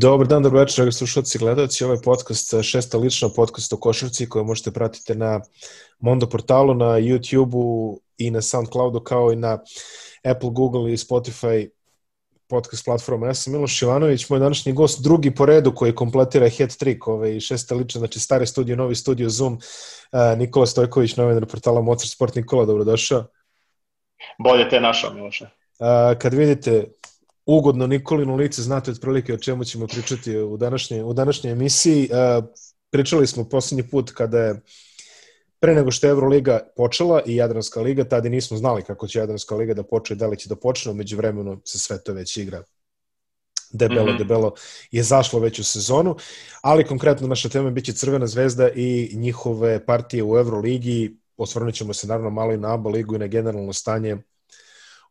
Dobar dan, dobro večer, dragi slušalci i gledalci. Ovo je podcast, šesta lična podcast o košarci koju možete pratiti na Mondo portalu, na YouTube-u i na Soundcloudu kao i na Apple, Google i Spotify podcast platforma. Ja sam Miloš Ivanović, moj današnji gost, drugi po redu koji kompletira head trick, ovaj, šesta lična, znači stari studio, novi studio Zoom, Nikola Stojković, novinar portala Mozart Sport. Nikola, dobrodošao. Bolje te našao, Miloše. Kad vidite ugodno Nikolinu lice, znate otprilike o čemu ćemo pričati u današnje, u današnjoj emisiji. Pričali smo poslednji put kada je pre nego što je Euroliga počela i Jadranska liga, tada nismo znali kako će Jadranska liga da počne, da li će da počne, umeđu vremenu se sve to već igra debelo, mm -hmm. debelo je zašlo već u sezonu, ali konkretno naša tema biće Crvena zvezda i njihove partije u Euroligi, osvrnut ćemo se naravno malo i na ABA ligu i na generalno stanje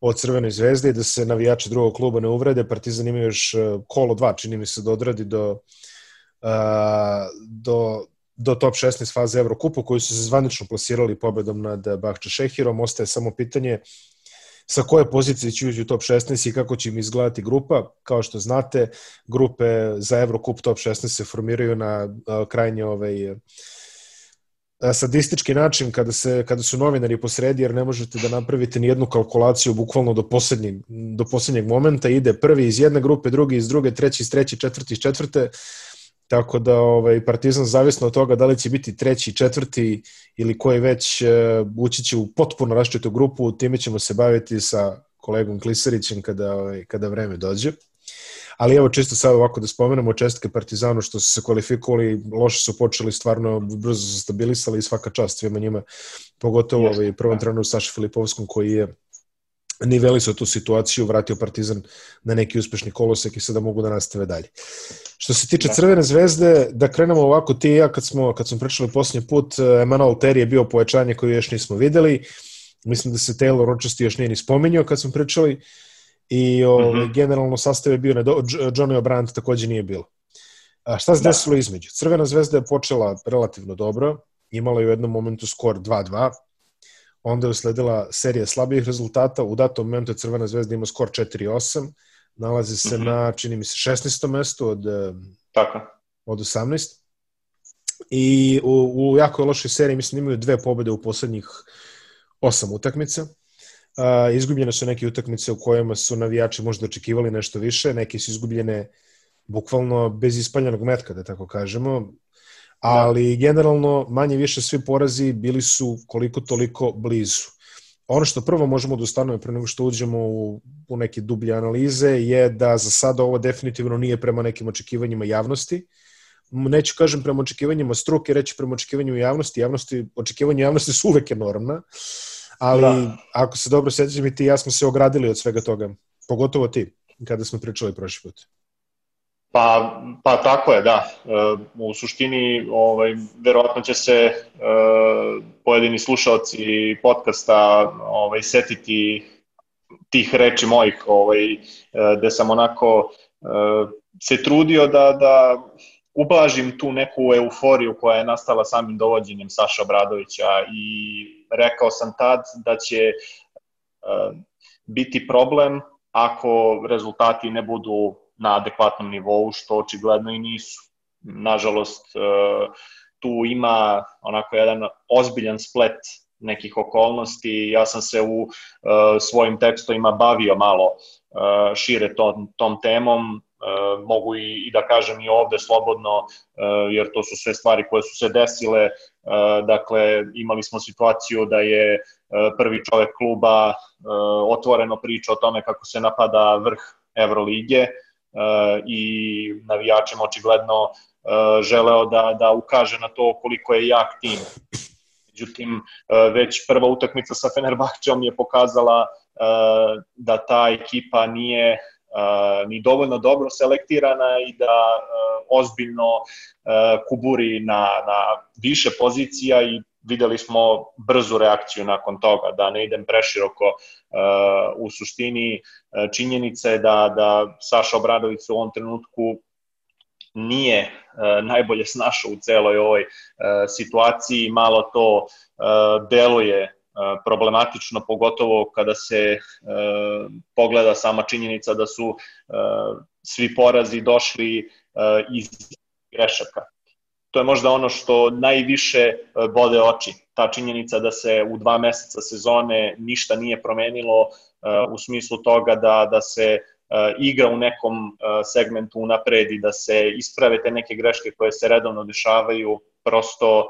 od Crvene zvezde i da se navijači drugog kluba ne uvrede. Partizan ima još e, kolo dva, čini mi se, da odradi do, uh, do, do top 16 faze Evrokupu, koji su se zvanično plasirali pobedom nad Bahče Šehirom. Ostaje samo pitanje sa koje pozicije će ući u top 16 i kako će im izgledati grupa. Kao što znate, grupe za Evrokup top 16 se formiraju na uh, krajnje ovaj, uh, sadistički način kada, se, kada su novinari posredi, jer ne možete da napravite ni jednu kalkulaciju bukvalno do poslednjeg, do poslednjeg momenta. Ide prvi iz jedne grupe, drugi iz druge, treći iz treće, četvrti iz četvrte. Tako da ovaj, Partizan zavisno od toga da li će biti treći, četvrti ili koji već uh, ući će u potpuno različitu grupu, time ćemo se baviti sa kolegom Klisarićem kada, ovaj, kada vreme dođe. Ali evo čisto sad ovako da spomenemo čestke Partizanu što su se kvalifikovali, loše su počeli, stvarno brzo su stabilisali i svaka čast svima njima, pogotovo ovaj, prvom da. treneru Saša Filipovskom koji je nivelisao tu situaciju, vratio Partizan na neki uspešni kolosek i sada mogu da nastave dalje. Što se tiče da. Crvene zvezde, da krenemo ovako ti i ja kad smo, kad smo pričali posljednji put, Emanuel Terry je bio pojačanje koje još nismo videli, mislim da se Taylor Rochester još nije ni spominjao kad smo pričali, uh, i ovaj, mm -hmm. generalno sastav je bio, ne, Johnny O'Brien takođe nije bilo. A šta se da. desilo između? Crvena zvezda je počela relativno dobro, imala je u jednom momentu skor 2-2, onda je usledila serija slabijih rezultata, u datom momentu je Crvena zvezda ima skor 4-8, nalazi se mm -hmm. na, čini mi se, 16. mestu od, Tako. od 18. I u, u jako lošoj seriji, mislim, imaju dve pobede u poslednjih osam utakmica. Uh, izgubljene su neke utakmice u kojima su navijači možda očekivali nešto više, neke su izgubljene bukvalno bez ispaljenog metka, da tako kažemo, ali da. generalno manje više svi porazi bili su koliko toliko blizu. Ono što prvo možemo da ustanove pre nego što uđemo u, u neke dublje analize je da za sada ovo definitivno nije prema nekim očekivanjima javnosti. Neću kažem prema očekivanjima struke, reći prema očekivanjima javnosti. javnosti očekivanje javnosti su uvek enormna. Uh, ali da. ako se dobro sećam i ti ja smo se ogradili od svega toga, pogotovo ti, kada smo pričali prošli put. Pa, pa tako je, da. E, u suštini, ovaj, verovatno će se e, pojedini slušalci podcasta ovaj, setiti tih reči mojih, ovaj, gde sam onako se trudio da, da ublažim tu neku euforiju koja je nastala samim dovođenjem Saša Bradovića i rekao sam tad da će uh, biti problem ako rezultati ne budu na adekvatnom nivou, što očigledno i nisu. Nažalost, uh, tu ima onako jedan ozbiljan splet nekih okolnosti. Ja sam se u uh, svojim tekstovima bavio malo šire tom, tom temom. Uh, mogu i, i da kažem i ovde slobodno, uh, jer to su sve stvari koje su se desile. Uh, dakle, imali smo situaciju da je prvi čovek kluba otvoreno priča o tome kako se napada vrh Evrolige i navijačima očigledno želeo da, da ukaže na to koliko je jak tim. Međutim, već prva utakmica sa Fenerbahčeom je pokazala da ta ekipa nije ni dovoljno dobro selektirana i da ozbiljno kuburi na, na više pozicija i videli smo brzu reakciju nakon toga, da ne idem preširoko u suštini činjenica je da, da Saša Obradović u ovom trenutku nije najbolje snašao u celoj ovoj situaciji, malo to deluje problematično, pogotovo kada se pogleda sama činjenica da su svi porazi došli iz grešaka. To je možda ono što najviše bode oči. Ta činjenica da se u dva meseca sezone ništa nije promenilo u smislu toga da, da se igra u nekom segmentu unapredi, da se isprave te neke greške koje se redovno dešavaju, prosto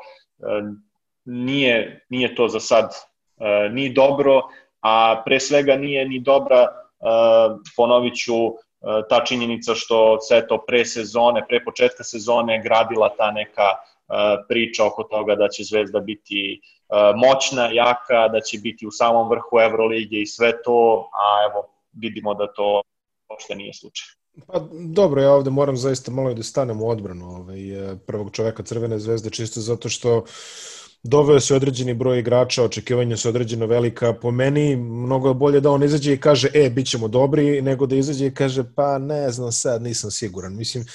nije, nije to za sad ni dobro, a pre svega nije ni dobra, ponovit ću, ta činjenica što sve to pre sezone, pre početka sezone gradila ta neka priča oko toga da će Zvezda biti moćna, jaka, da će biti u samom vrhu Evrolige i sve to, a evo vidimo da to uopšte nije slučaj. Pa dobro, ja ovde moram zaista malo da stanem u odbranu ovaj, e, prvog čoveka Crvene zvezde, čisto zato što doveo se određeni broj igrača, očekivanja su određeno velika. Po meni mnogo je bolje da on izađe i kaže, e, bit ćemo dobri, nego da izađe i kaže, pa ne znam sad, nisam siguran. Mislim,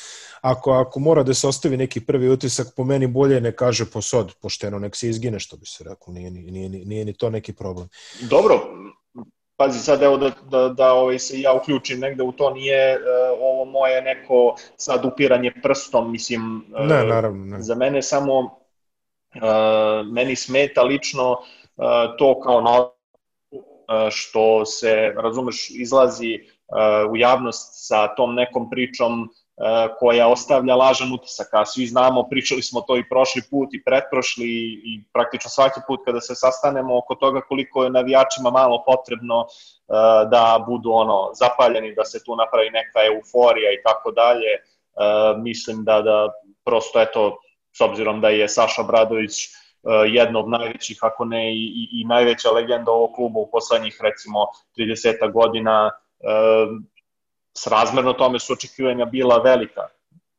ako, ako mora da se ostavi neki prvi utisak, po meni bolje ne kaže po sod, pošteno, nek se izgine, što bi se rekao, nije, nije, nije, nije ni to neki problem. Dobro, pazi sad evo da, da, da ovaj, se ja uključim negde u to, nije uh, ovo moje neko sad upiranje prstom, mislim, ne, naravno, ne. za mene samo, meni smeta lično to kao na što se, razumeš, izlazi u javnost sa tom nekom pričom koja ostavlja lažan utisak, a svi znamo, pričali smo to i prošli put i pretprošli i praktično svaki put kada se sastanemo oko toga koliko je navijačima malo potrebno da budu ono zapaljeni, da se tu napravi neka euforija i tako dalje. Mislim da, da prosto eto, s obzirom da je Saša Bradović jedna od najvećih, ako ne i, i, najveća legenda ovog kluba u poslednjih recimo 30 godina, s razmerno tome su očekivanja bila velika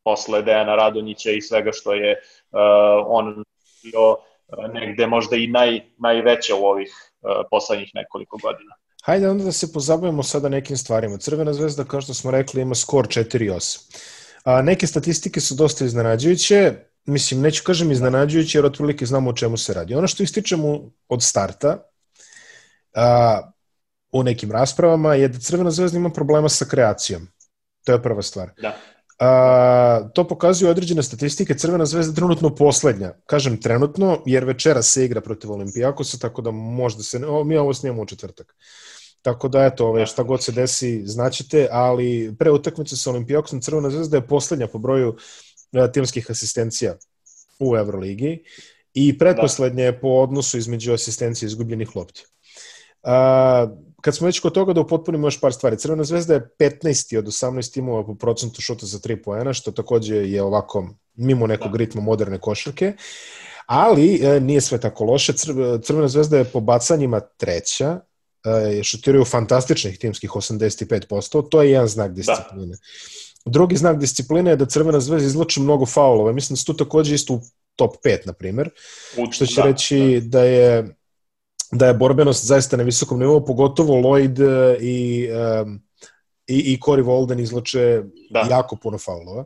posle Dejana Radonjića i svega što je uh, on bio negde možda i naj, najveće u ovih poslednjih nekoliko godina. Hajde onda da se pozabavimo sada nekim stvarima. Crvena zvezda, kao što smo rekli, ima skor 4-8. A, neke statistike su dosta iznenađujuće, mislim, neću kažem iznenađujuće, jer otprilike znamo o čemu se radi. Ono što ističemo od starta, a, u nekim raspravama je da Crvena zvezda ima problema sa kreacijom. To je prva stvar. Da. A, to pokazuju određene statistike. Crvena zvezda trenutno poslednja. Kažem trenutno, jer večera se igra protiv Olimpijakosa, tako da možda se... O, mi ovo snijemo u četvrtak. Tako da, eto, ove, šta god se desi, znaćete, ali pre utakmice sa Olimpijakosom Crvena zvezda je poslednja po broju timskih asistencija u Euroligi i pretposlednja je po odnosu između asistencije izgubljenih lopti. A, kad smo već kod toga da upotpunimo još par stvari. Crvena zvezda je 15. od 18 timova po procentu šuta za 3 poena, što takođe je ovako mimo nekog da. ritma moderne košarke. Ali e, nije sve tako loše. Crvena zvezda je po bacanjima treća, e, šutiraju fantastičnih timskih 85%, to je jedan znak da. discipline. Da. Drugi znak discipline je da Crvena zvezda izlači mnogo faulova. Mislim da su tu takođe isto u top 5, na primer. Što će da, reći da. da je da je borbenost zaista na visokom nivou, pogotovo Lloyd e, i, um, i, i Cory Walden izlače da. jako puno faulova.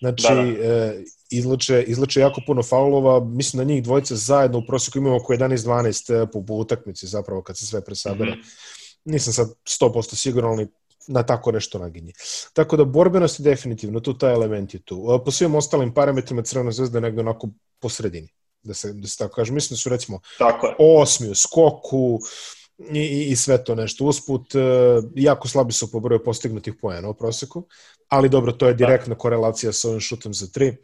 Znači, da, da. E, izlače, izlače jako puno faulova, mislim da njih dvojica zajedno u prosjeku imaju oko 11-12 e, po, po utakmici zapravo kad se sve presabere. Mm -hmm. Nisam sad 100% siguran, ali na tako nešto naginje. Tako da borbenost je definitivno, tu taj element je tu. Po svim ostalim parametrima Crvena zvezda je negde onako po sredini da se, da se tako kaže. Mislim da su recimo tako je. osmi u skoku i, i sve to nešto. Usput, uh, jako slabi su po broju postignutih poena u proseku, ali dobro, to je direktna korelacija sa ovim šutom za tri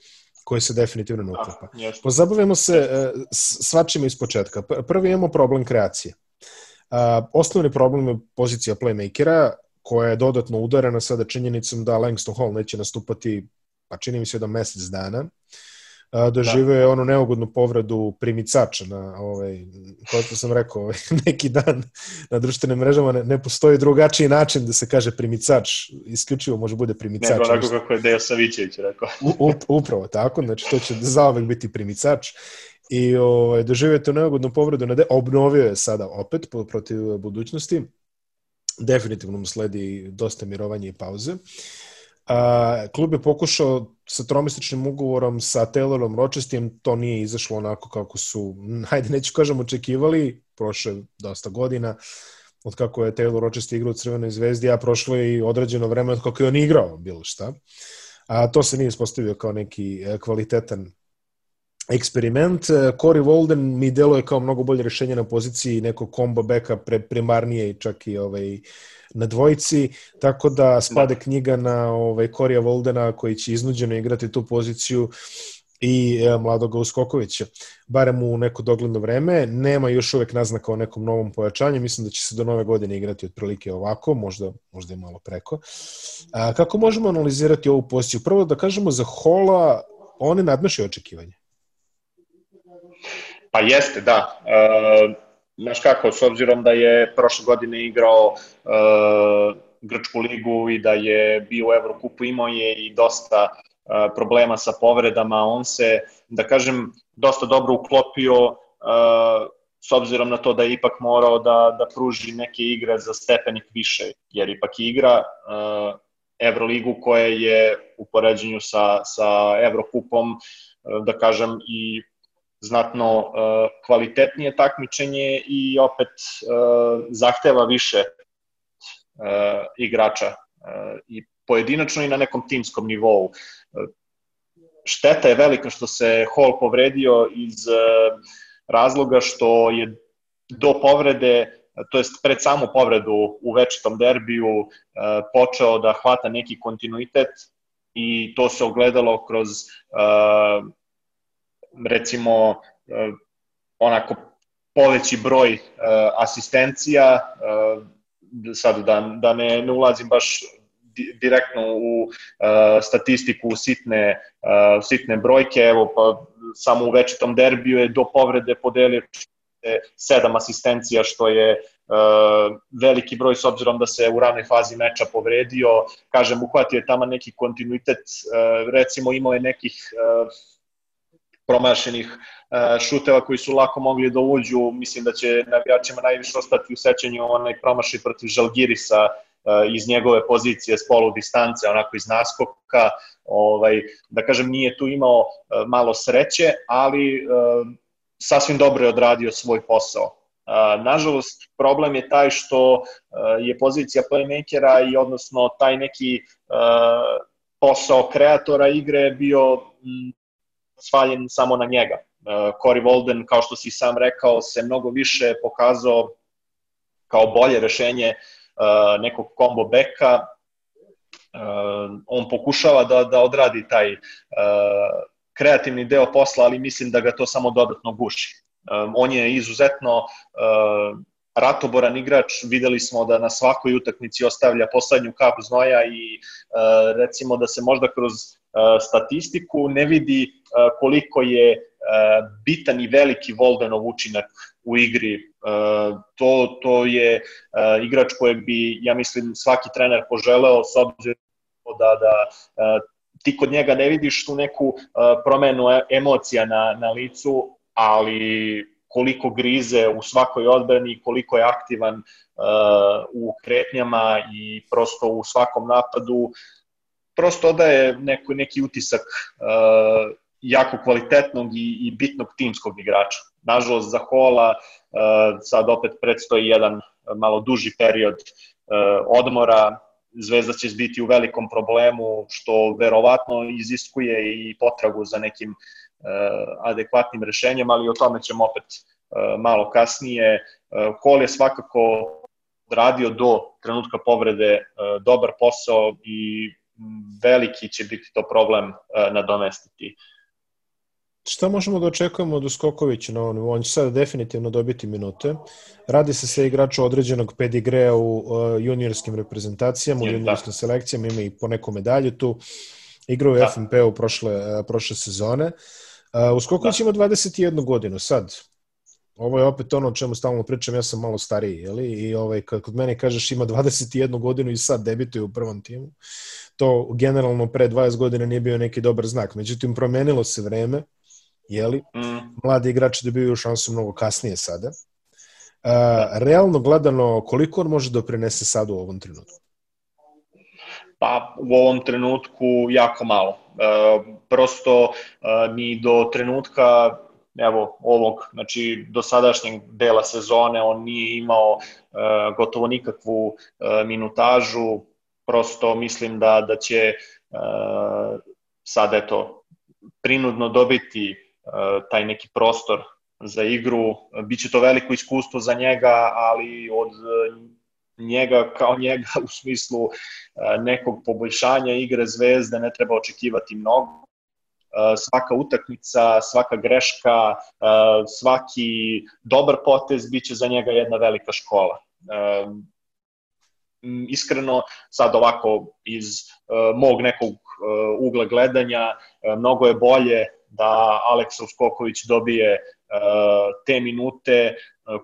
koji se definitivno ne uklapa. Pozabavimo se uh, svačima iz početka. Prvi imamo problem kreacije. Uh, osnovni problem je pozicija playmakera, koja je dodatno udarena sada činjenicom da Langston Hall neće nastupati, pa čini mi se da mesec dana. Doživeo da. je onu neugodnu povredu primicača na ovaj kao što sam rekao ovaj, neki dan na društvenim mrežama ne, ne postoji drugačiji način da se kaže primicač isključivo može bude primicač nego onako kako je Dejo Savićević rekao u, upravo tako znači to će zaovek biti primicač i ovaj doživio je neugodnu povredu na de, obnovio je sada opet protiv budućnosti definitivno mu sledi dosta mirovanja i pauze. A, klub je pokušao sa tromesečnim ugovorom sa Taylorom Rochestijem, to nije izašlo onako kako su, hajde neću kažem, očekivali, prošle dosta godina, od kako je Taylor Rochester igrao u Crvenoj zvezdi, a prošlo je i određeno vreme od kako je on igrao bilo šta. A to se nije ispostavio kao neki e, kvalitetan eksperiment. E, Corey Walden mi deluje kao mnogo bolje rešenje na poziciji nekog kombo beka pre, primarnije i čak i ovaj, na dvojici, tako da spade da. knjiga na ovaj, Corey Waldena koji će iznuđeno igrati tu poziciju i e, mladog Uskokovića, barem u neko dogledno vreme. Nema još uvek naznaka o nekom novom pojačanju, mislim da će se do nove godine igrati otprilike ovako, možda, možda i malo preko. A, kako možemo analizirati ovu poziciju? Prvo da kažemo za Hola, on je nadmašio očekivanje. Pa jeste, da. E, znaš kako, s obzirom da je prošle godine igrao e, Grčku ligu i da je bio u Evrokupu, imao je i dosta e, problema sa povredama, on se, da kažem, dosta dobro uklopio e, s obzirom na to da je ipak morao da, da pruži neke igre za stepenik više, jer ipak igra uh, Evroligu koja je u poređenju sa, sa Evrokupom, uh, da kažem, i znatno uh, kvalitetnije takmičenje i opet uh, zahteva više uh, igrača i pojedinačno i na nekom timskom nivou. Šteta je velika što se Hall povredio iz razloga što je do povrede to jest pred samu povredu u večitom derbiju počeo da hvata neki kontinuitet i to se ogledalo kroz recimo uh, onako poveći broj uh, asistencija, uh, sad da, da ne, ne ulazim baš direktno u uh, statistiku sitne, uh, sitne brojke, evo pa samo u večitom derbiju je do povrede podelio sedam asistencija, što je uh, veliki broj s obzirom da se u ranoj fazi meča povredio. Kažem, uhvatio je tamo neki kontinuitet, uh, recimo imao je nekih uh, promašenih uh, šuteva koji su lako mogli da uđu. Mislim da će navijačima najviše ostati u sećanju onaj promašaj protiv Žalgirisa uh, iz njegove pozicije s polu distance, onako iz naskoka. Ovaj, da kažem, nije tu imao uh, malo sreće, ali sasvim dobro je odradio svoj posao. Nažalost, problem je taj što je pozicija playmakera i odnosno taj neki posao kreatora igre bio svaljen samo na njega. Cory Walden, kao što si sam rekao, se mnogo više pokazao kao bolje rešenje nekog combo beka. On pokušava da, da odradi taj kreativni deo posla, ali mislim da ga to samo dodatno guši. On je izuzetno ratoboran igrač, videli smo da na svakoj utakmici ostavlja poslednju kap znoja i uh, recimo da se možda kroz uh, statistiku ne vidi uh, koliko je bitan i veliki Voldenov učinak u igri. To, to je igrač kojeg bi, ja mislim, svaki trener poželeo s obzirom da, da ti kod njega ne vidiš tu neku promenu e, emocija na, na licu, ali koliko grize u svakoj odbrani, koliko je aktivan uh, u kretnjama i prosto u svakom napadu, prosto odaje neko, neki utisak uh, jako kvalitetnog i, i bitnog timskog igrača. Nažalost, za Hola uh, sad opet predstoji jedan malo duži period uh, odmora, Zvezda će biti u velikom problemu, što verovatno iziskuje i potragu za nekim uh, adekvatnim rešenjem, ali o tome ćemo opet uh, malo kasnije. Kol je svakako odradio do trenutka povrede dobar posao i veliki će biti to problem nadomestiti. Šta možemo da očekujemo od Uskokovića na ovom On će sada definitivno dobiti minute. Radi se sa igrača određenog pedigreja u juniorskim reprezentacijama, u juniorskim da. selekcijama, ima i po neku medalju tu. Igrao u da. FNP-u prošle, prošle sezone. Uh, Uskoković da. ima 21 godinu sad. Ovo je opet ono o čemu stalno pričam, ja sam malo stariji, jeli? I ovaj, kad kod mene kažeš ima 21 godinu i sad debituje u prvom timu, to generalno pre 20 godina nije bio neki dobar znak. Međutim, promenilo se vreme, jeli? Mm. Mladi igrači dobiju šansu mnogo kasnije sada. Uh, realno gledano, koliko on može da prinese sad u ovom trenutku? Pa u ovom trenutku jako malo. Uh, prosto ni do trenutka evo ovog, znači dosadašnjeg dela sezone on nije imao gotovo nikakvu minutažu, prosto mislim da da će sad eto prinudno dobiti taj neki prostor za igru, biće to veliko iskustvo za njega, ali od njega kao njega u smislu nekog poboljšanja igre zvezde ne treba očekivati mnogo. E, svaka utakmica, svaka greška, e, svaki dobar potez biće za njega jedna velika škola. Iskreno, sad ovako iz mog nekog ugla gledanja, mnogo je bolje da Aleksa Uskoković dobije te minute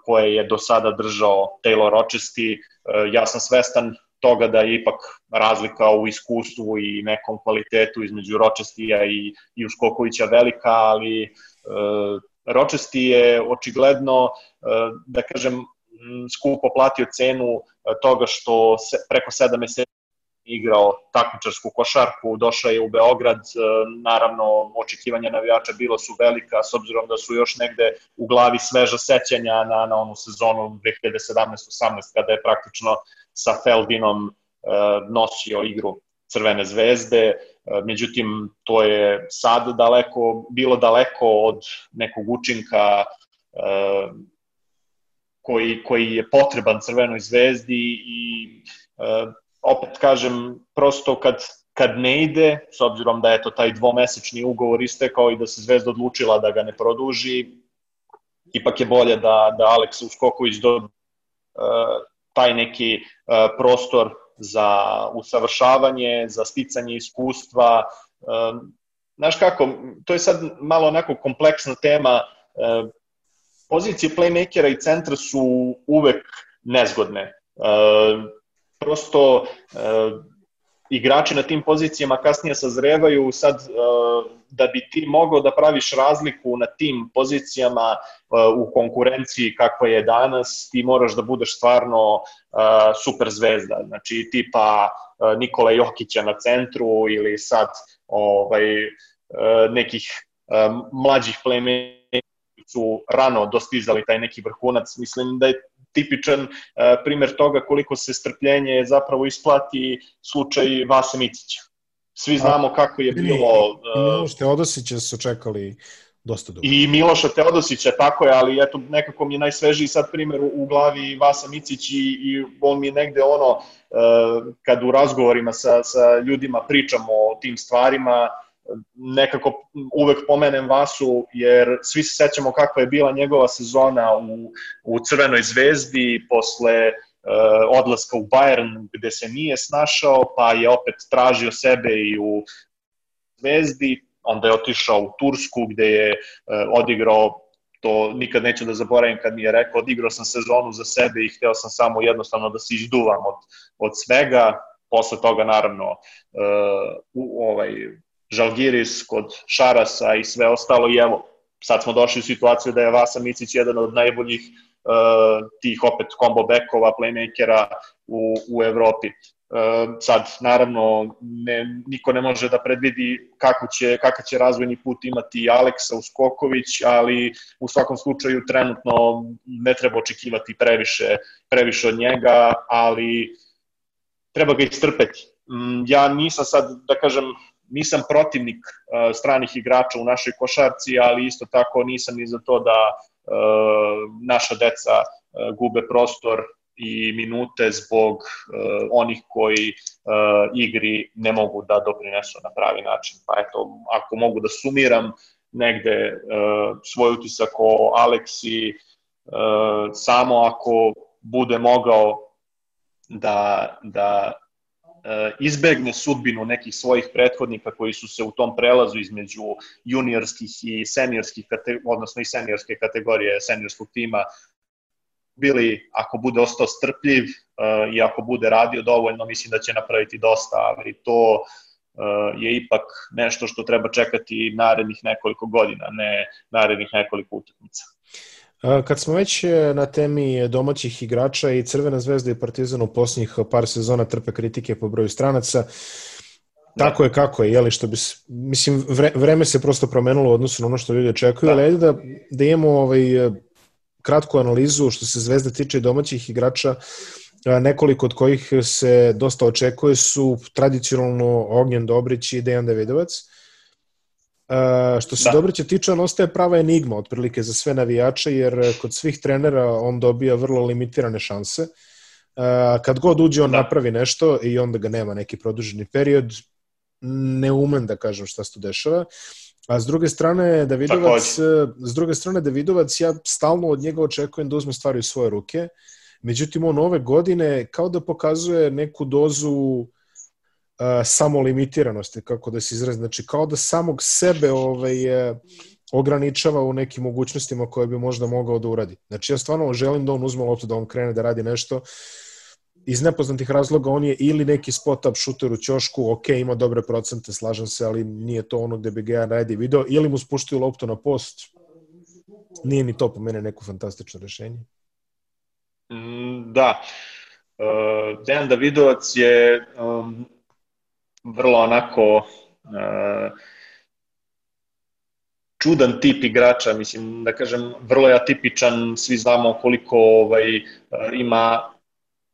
koje je do sada držao Taylor Rochesty. Ja sam svestan toga da je ipak razlika u iskustvu i nekom kvalitetu između Rochestija i, i Uskokovića velika, ali Rochesti je očigledno, da kažem, skupo platio cenu toga što se, preko 7 meseci igrao takmičarsku košarku, došao je u Beograd, e, naravno očekivanja navijača bilo su velika, s obzirom da su još negde u glavi sveža sećanja na, na onu sezonu 2017-18, kada je praktično sa Feldinom e, nosio igru Crvene zvezde, e, međutim to je sad daleko, bilo daleko od nekog učinka koji, koji je potreban Crvenoj zvezdi i opet kažem, prosto kad, kad ne ide, s obzirom da je to taj dvomesečni ugovor istekao i da se Zvezda odlučila da ga ne produži, ipak je bolje da, da Aleksa Uskoković do uh, taj neki uh, prostor za usavršavanje, za sticanje iskustva. Uh, znaš kako, to je sad malo onako kompleksna tema. Uh, pozicije playmakera i centra su uvek nezgodne. Prosto igrači na tim pozicijama kasnije sazrevaju, sad uh, da bi ti mogao da praviš razliku na tim pozicijama uh, u konkurenciji kakva je danas, ti moraš da budeš stvarno uh, super zvezda, znači tipa Nikola Jokića na centru ili sad ovaj, nekih mlađih playmakera su rano dostizali taj neki vrhunac, mislim da je tipičan uh, primer toga koliko se strpljenje zapravo isplati slučaj Vasa Micića. Svi znamo kako je bilo... Uh, Miloš Teodosića su čekali dosta dugo. I Miloša Teodosića, tako je, ali eto, nekako mi je najsvežiji sad primer u, glavi Vasa Micić i, i on mi je negde ono, uh, kad u razgovorima sa, sa ljudima pričamo o tim stvarima, nekako uvek pomenem Vasu, jer svi se sećamo kakva je bila njegova sezona u, u Crvenoj zvezdi posle uh, odlaska u Bayern gde se nije snašao, pa je opet tražio sebe i u zvezdi, onda je otišao u Tursku gde je uh, odigrao to nikad neću da zaboravim kad mi je rekao odigrao sam sezonu za sebe i hteo sam samo jednostavno da se izduvam od, od svega, posle toga naravno uh, u, ovaj, Žalgiris, kod Šarasa i sve ostalo i evo, sad smo došli u situaciju da je Vasa Micić jedan od najboljih uh, tih opet combo bekova, playmakera u, u Evropi. Uh, sad, naravno, ne, niko ne može da predvidi kako će, kakav će razvojni put imati Aleksa Uskoković, ali u svakom slučaju trenutno ne treba očekivati previše, previše od njega, ali treba ga istrpeti. Mm, ja nisam sad, da kažem, nisam protivnik uh, stranih igrača u našoj košarci, ali isto tako nisam ni za to da uh, naša deca uh, gube prostor i minute zbog uh, onih koji uh, igri ne mogu da doprinesu na pravi način. Pa eto, ako mogu da sumiram negde uh, svoj utisak o Aleksi, uh, samo ako bude mogao da, da E, izbegne sudbinu nekih svojih prethodnika koji su se u tom prelazu između juniorskih i seniorskih, odnosno i seniorske kategorije seniorskog tima bili, ako bude ostao strpljiv uh, i ako bude radio dovoljno, mislim da će napraviti dosta, ali to uh, je ipak nešto što treba čekati narednih nekoliko godina, ne narednih nekoliko utakmica. Kad smo već e, na temi domaćih igrača i Crvena zvezda i Partizan u posljednjih par sezona trpe kritike po broju stranaca, Tako je, kako je, jeli, što bi, mislim, vre, vreme se prosto promenilo u odnosu na ono što ljudi očekuju, da. ali da, da imamo ovaj, kratku analizu što se Zvezda tiče domaćih igrača, nekoliko od kojih se dosta očekuje su tradicionalno Ognjen Dobrić i Dejan Davidovac. Što se da. Dobrića tiče, on ostaje prava enigma otprilike za sve navijače, jer kod svih trenera on dobija vrlo limitirane šanse. Kad god uđe on da. napravi nešto i onda ga nema neki produženi period, ne umem da kažem šta se tu dešava. A s druge strane, Davidovac, s druge strane, Davidovac, ja stalno od njega očekujem da uzme stvari u svoje ruke. Međutim, on ove godine kao da pokazuje neku dozu uh, samolimitiranosti, kako da se izrazi. Znači, kao da samog sebe ovaj, uh, ograničava u nekim mogućnostima koje bi možda mogao da uradi. Znači, ja stvarno želim da on uzme loptu, da on krene da radi nešto iz nepoznatih razloga on je ili neki spot-up šuter u ćošku, ok, ima dobre procente, slažem se, ali nije to ono gde bi ga ja radi video, ili mu spuštaju loptu na post, nije ni to po mene neko fantastično rešenje. Mm, da. Uh, Dejan Davidovac je um, vrlo onako uh, čudan tip igrača, mislim da kažem vrlo je atipičan, svi znamo koliko ovaj uh, ima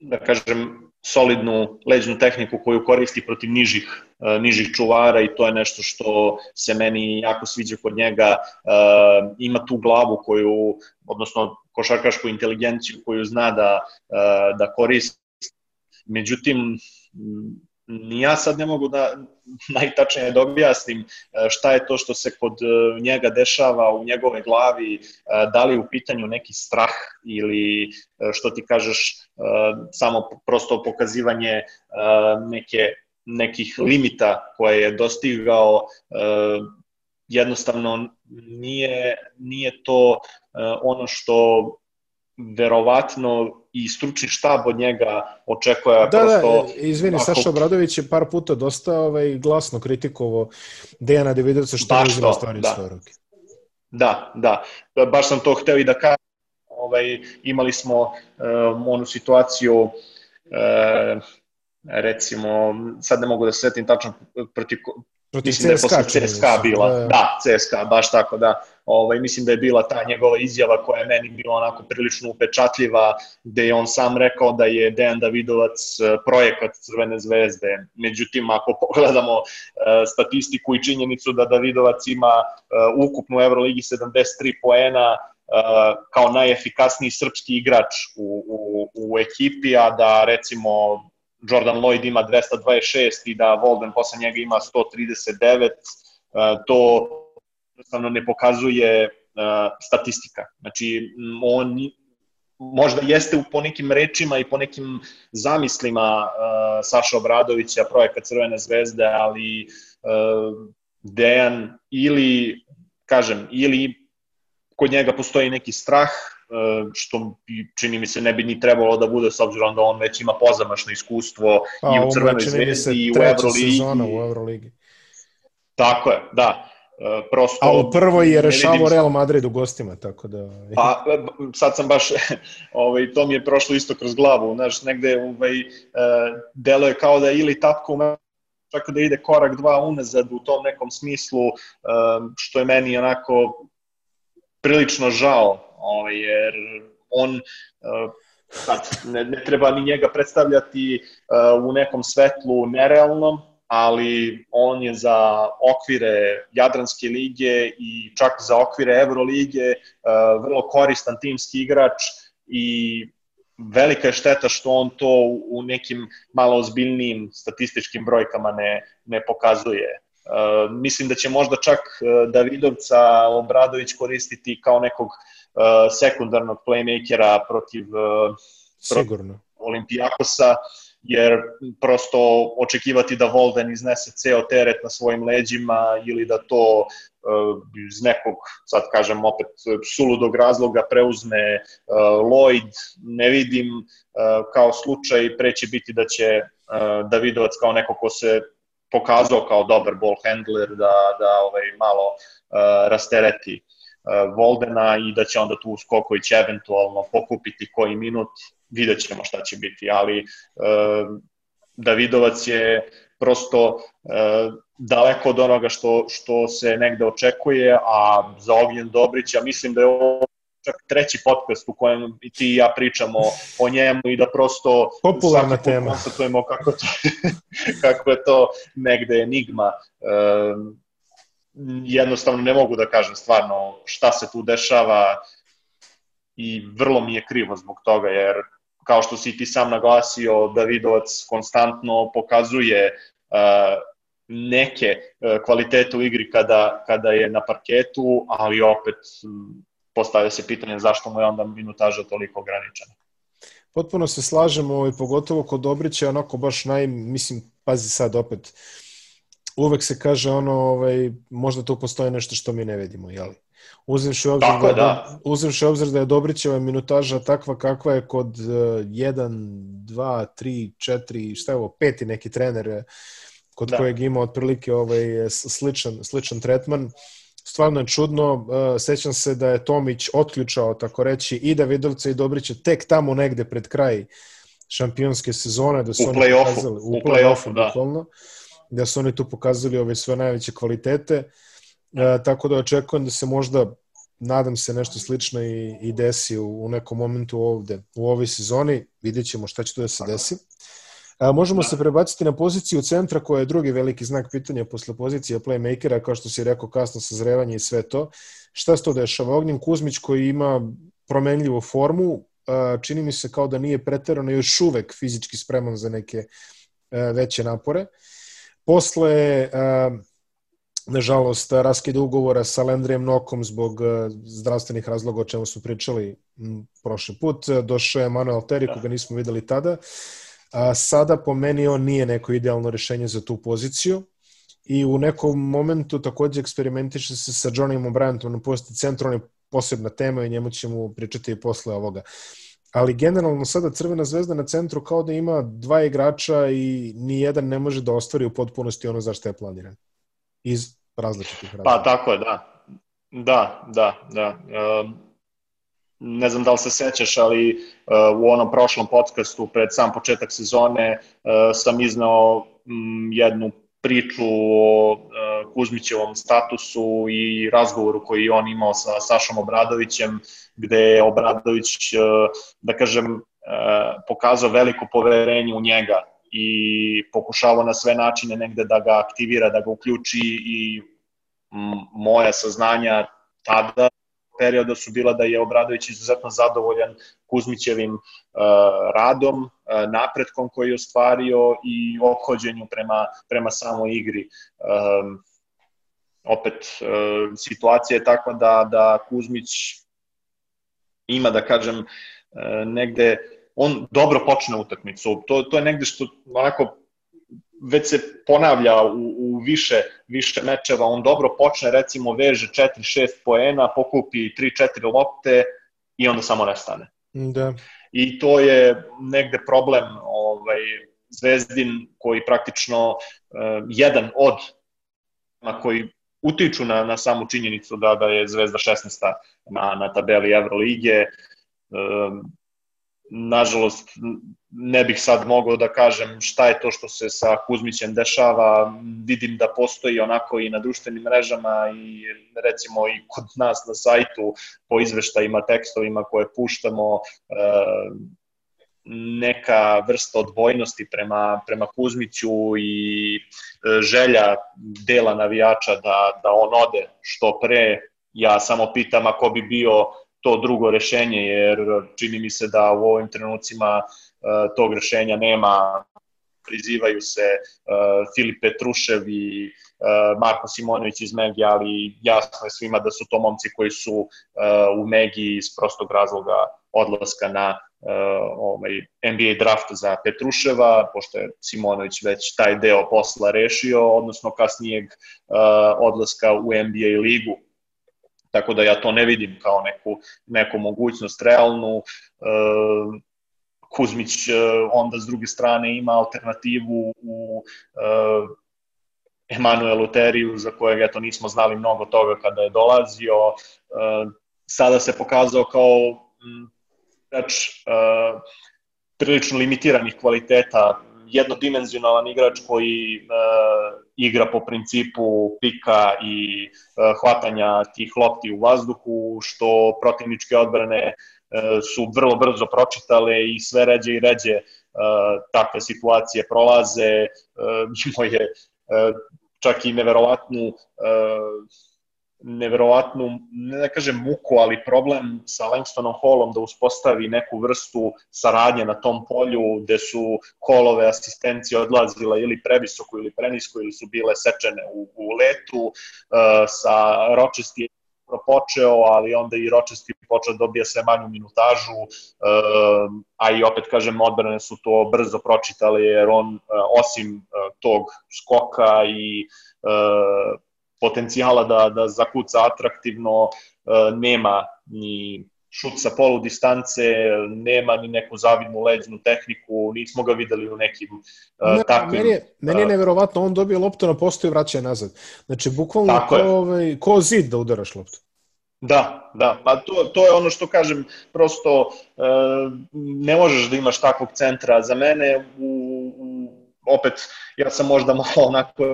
da kažem, solidnu leđnu tehniku koju koristi protiv nižih, uh, nižih čuvara i to je nešto što se meni jako sviđa kod njega. Uh, ima tu glavu koju, odnosno košarkašku inteligenciju koju zna da, da koristi. Međutim, ja sad ne mogu da najtačnije da objasnim e, šta je to što se kod e, njega dešava u njegove glavi, e, da li je u pitanju neki strah ili što ti kažeš samo prosto pokazivanje neke nekih limita koje je dostigao jednostavno nije nije to ono što verovatno i stručni štab od njega očekuje da, prosto... Da, izvini, ako... Saša Obradović je par puta dosta ovaj, glasno kritikovao Dejana Davidovca što je uzima stvari da. svoje ruke. Da, da. Baš sam to hteo i da kažem. Ovaj, imali smo um, onu situaciju uh, recimo, sad ne mogu da se setim tačno protiv Protiv mislim CSKA, da je posle CSKA bila. Da, da, CSKA, baš tako, da. Ovaj, mislim da je bila ta njegova izjava koja je meni bila onako prilično upečatljiva, gde je on sam rekao da je Dejan Davidovac e, projekat Crvene zvezde. Međutim, ako pogledamo uh, statistiku i činjenicu da Davidovac ima uh, ukupnu Euroligi 73 poena, kao najefikasniji srpski igrač u, u, u ekipi, a da recimo Jordan Lloyd ima 226 i da Volden posle njega ima 139, to jednostavno ne pokazuje statistika. Znači, on možda jeste u po nekim rečima i po nekim zamislima Saša Obradovića, projekat Crvene zvezde, ali Dejan ili, kažem, ili kod njega postoji neki strah, što čini mi se ne bi ni trebalo da bude s obzirom da on već ima pozamašno iskustvo pa, i u Crvenoj zvezdi i u Euroligi. sezona u Euroligi. Tako je, da. E, prosto, A u prvoj je rešavao Real Madrid u gostima, tako da... Pa, sad sam baš, ovaj, to mi je prošlo isto kroz glavu, znaš, negde ovaj, e, delo je kao da ili tapka čak da ide korak dva unazad u tom nekom smislu, što je meni onako prilično žao, ovaj, jer on sad, ne, ne treba ni njega predstavljati uh, u nekom svetlu nerealnom, ali on je za okvire Jadranske lige i čak za okvire Evrolige uh, vrlo koristan timski igrač i velika je šteta što on to u nekim malo ozbiljnijim statističkim brojkama ne, ne pokazuje. Uh, mislim da će možda čak Davidovca Obradović koristiti kao nekog uh, sekundarnog playmakera protiv, uh, Sigurno. Olimpijakosa, jer prosto očekivati da Volden iznese ceo teret na svojim leđima ili da to uh, iz nekog, sad kažem opet, suludog razloga preuzme Lloyd, ne vidim kao slučaj, preće biti da će Davidovac kao neko ko se pokazao kao dobar ball handler da, da ovaj, malo rastereti E, Voldena i da će onda tu Skoković eventualno pokupiti koji minut, vidjet ćemo šta će biti, ali e, Davidovac je prosto e, daleko od onoga što, što se negde očekuje, a za Ognjen Dobrića mislim da je ovo čak treći podcast u kojem i ti i ja pričamo o njemu i da prosto popularna tema konstatujemo kako, to, kako je to negde enigma. E, jednostavno ne mogu da kažem stvarno šta se tu dešava i vrlo mi je krivo zbog toga jer kao što si ti sam naglasio Davidovac konstantno pokazuje uh, neke uh, kvalitete u igri kada, kada je na parketu, ali opet postavlja se pitanje zašto mu je onda minutaža toliko ograničena. Potpuno se slažemo i pogotovo kod Dobrića onako baš naj, mislim, pazi sad opet, uvek se kaže ono, ovaj, možda tu postoji nešto što mi ne vidimo, jeli? Uzimši obzir, Tako, da, da. uzimši obzir da je Dobrićeva minutaža takva kakva je kod 1, 2, 3, 4, šta je ovo, peti neki trener kod da. kojeg ima otprilike ovaj, sličan, sličan tretman stvarno je čudno. Uh, sećam se da je Tomić otključao, tako reći, i Davidovca i Dobrića tek tamo negde pred kraj šampionske sezone, da su u oni pokazali, u, u play-offu, da. Bukvalno, da su oni tu pokazali ove svoje najveće kvalitete. Uh, tako da očekujem da se možda nadam se nešto slično i, i desi u, u nekom momentu ovde, u ovoj sezoni. Vidjet ćemo šta će tu da se desi. A, možemo da. se prebaciti na poziciju centra koja je drugi veliki znak pitanja posle pozicije playmakera, kao što si rekao, kasno sazrevanje i sve to. Šta se to dešava? Ognjen Kuzmić koji ima promenljivu formu, a, čini mi se kao da nije preterano još uvek fizički spreman za neke a, veće napore. Posle a, nažalost, raskid ugovora sa Lendrijem Nokom zbog zdravstvenih razloga o čemu smo pričali prošli put. Došao je Manuel Terry, da. koga nismo videli tada. A, sada po meni on nije neko idealno rešenje za tu poziciju i u nekom momentu takođe eksperimentiše se sa Johnnym O'Brientom na posti je posebna tema i njemu ćemo pričati i posle ovoga. Ali generalno sada Crvena zvezda na centru kao da ima dva igrača i ni jedan ne može da ostvari u potpunosti ono za što je planiran. Iz različitih razloga. Pa tako je, da. Da, da, da. Um ne znam da li se sećaš, ali uh, u onom prošlom podcastu pred sam početak sezone uh, sam iznao um, jednu priču o uh, Kuzmićevom statusu i razgovoru koji on imao sa Sašom Obradovićem, gde je Obradović, uh, da kažem, uh, pokazao veliko poverenje u njega i pokušavao na sve načine negde da ga aktivira, da ga uključi i moja saznanja tada perioda su bila da je Obradović izuzetno zadovoljan Kuzmićevim uh, radom, uh, napretkom koji je ostvario i obhođenju prema, prema samoj igri. Um, opet, uh, situacija je takva da, da Kuzmić ima, da kažem, negde, on dobro počne utakmicu. To, to je negde što onako već se ponavlja u, u više, više mečeva, on dobro počne, recimo veže 4-6 poena, pokupi 3-4 lopte i onda samo nestane. Da. I to je negde problem ovaj, Zvezdin koji praktično uh, jedan od na koji utiču na, na samu činjenicu da, da je Zvezda 16. na, na tabeli Evrolige. Uh, nažalost, ne bih sad mogao da kažem šta je to što se sa Kuzmićem dešava, vidim da postoji onako i na društvenim mrežama i recimo i kod nas na sajtu po izveštajima, tekstovima koje puštamo, e, neka vrsta odvojnosti prema, prema Kuzmiću i e, želja dela navijača da, da on ode što pre. Ja samo pitam ako bi bio to drugo rešenje, jer čini mi se da u ovim trenucima uh, tog rešenja nema. Prizivaju se uh, Filip Petrušev i uh, Marko Simonović iz Megi, ali jasno je svima da su to momci koji su uh, u Megi iz prostog razloga odlaska na uh, ovaj, NBA draft za Petruševa, pošto je Simonović već taj deo posla rešio, odnosno kasnijeg uh, odlaska u NBA ligu Tako da ja to ne vidim kao neku, neku mogućnost realnu. E, Kuzmić e, onda s druge strane ima alternativu u e, Emanuelu Teriju za kojeg eto nismo znali mnogo toga kada je dolazio. E, sada se pokazao kao igrač e, prilično limitiranih kvaliteta jednodimenzionalan igrač koji uh, igra po principu pika i uh, hvatanja tih lopti u vazduhu, što protivničke odbrane uh, su vrlo brzo pročitale i sve ređe i ređe uh, takve situacije prolaze. Uh, imao je uh, čak i neverovatnu uh, neverovatnu, ne da kažem muku, ali problem sa Langstonom Hallom da uspostavi neku vrstu saradnje na tom polju gde su kolove asistencije odlazile ili previsoko ili prenisko ili su bile sečene u, u letu. Uh, sa Rochester je počeo, ali onda i Rochester počeo da dobija sve manju minutažu, uh, a i opet kažem, odbrane su to brzo pročitali jer on, uh, osim uh, tog skoka i uh, potencijala da, da zakuca atraktivno, e, nema ni šut sa polu distance, nema ni neku zavidnu leđnu tehniku, nismo ga videli u nekim uh, ne, takvim... Meni je, meni je e, neverovatno, on dobije loptu na postu i vraća je nazad. Znači, bukvalno ko, ovaj, ko zid da udaraš loptu. Da, da, pa to, to je ono što kažem, prosto ne možeš da imaš takvog centra. Za mene, u, u, opet, ja sam možda malo onako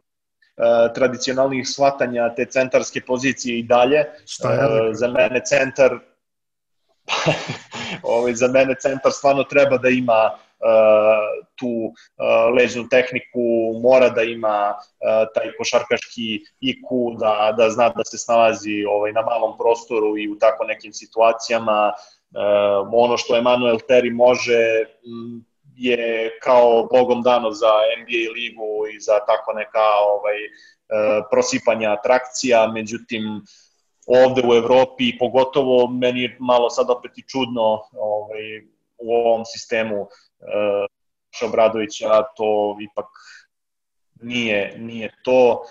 tradicionalnih shvatanja te centarske pozicije i dalje. Šta je? Uh, za mene centar ovaj, za mene centar stvarno treba da ima uh, tu uh, ležnu tehniku, mora da ima uh, taj košarkaški IQ, da, da zna da se snalazi ovaj, na malom prostoru i u tako nekim situacijama. Uh, ono što Emanuel Terry može, m, je kao bogom dano za NBA ligu i za tako neka ovaj, e, prosipanja atrakcija, međutim ovde u Evropi, pogotovo meni je malo sad opet i čudno ovaj, u ovom sistemu uh, Obradovića, to ipak nije, nije to.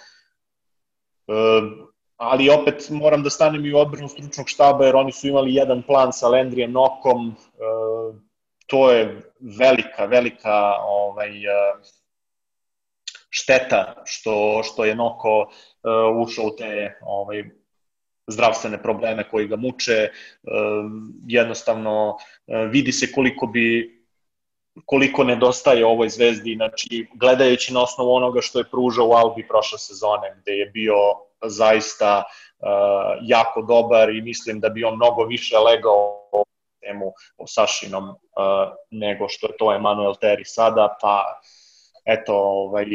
Uh, ali opet moram da stanem i u odbranu stručnog štaba, jer oni su imali jedan plan sa Lendrijem Nokom, uh, to je velika, velika ovaj, eh, šteta što, što je Noko uh, ušao u te ovaj, zdravstvene probleme koji ga muče. Uh, jednostavno vidi se koliko bi koliko nedostaje ovoj zvezdi, znači gledajući na osnovu onoga što je pružao u Albi prošle sezone, gde je bio zaista uh, jako dobar i mislim da bi on mnogo više legao temu o Sašinom uh, nego što je to Emanuel Terry sada, pa eto, ovaj,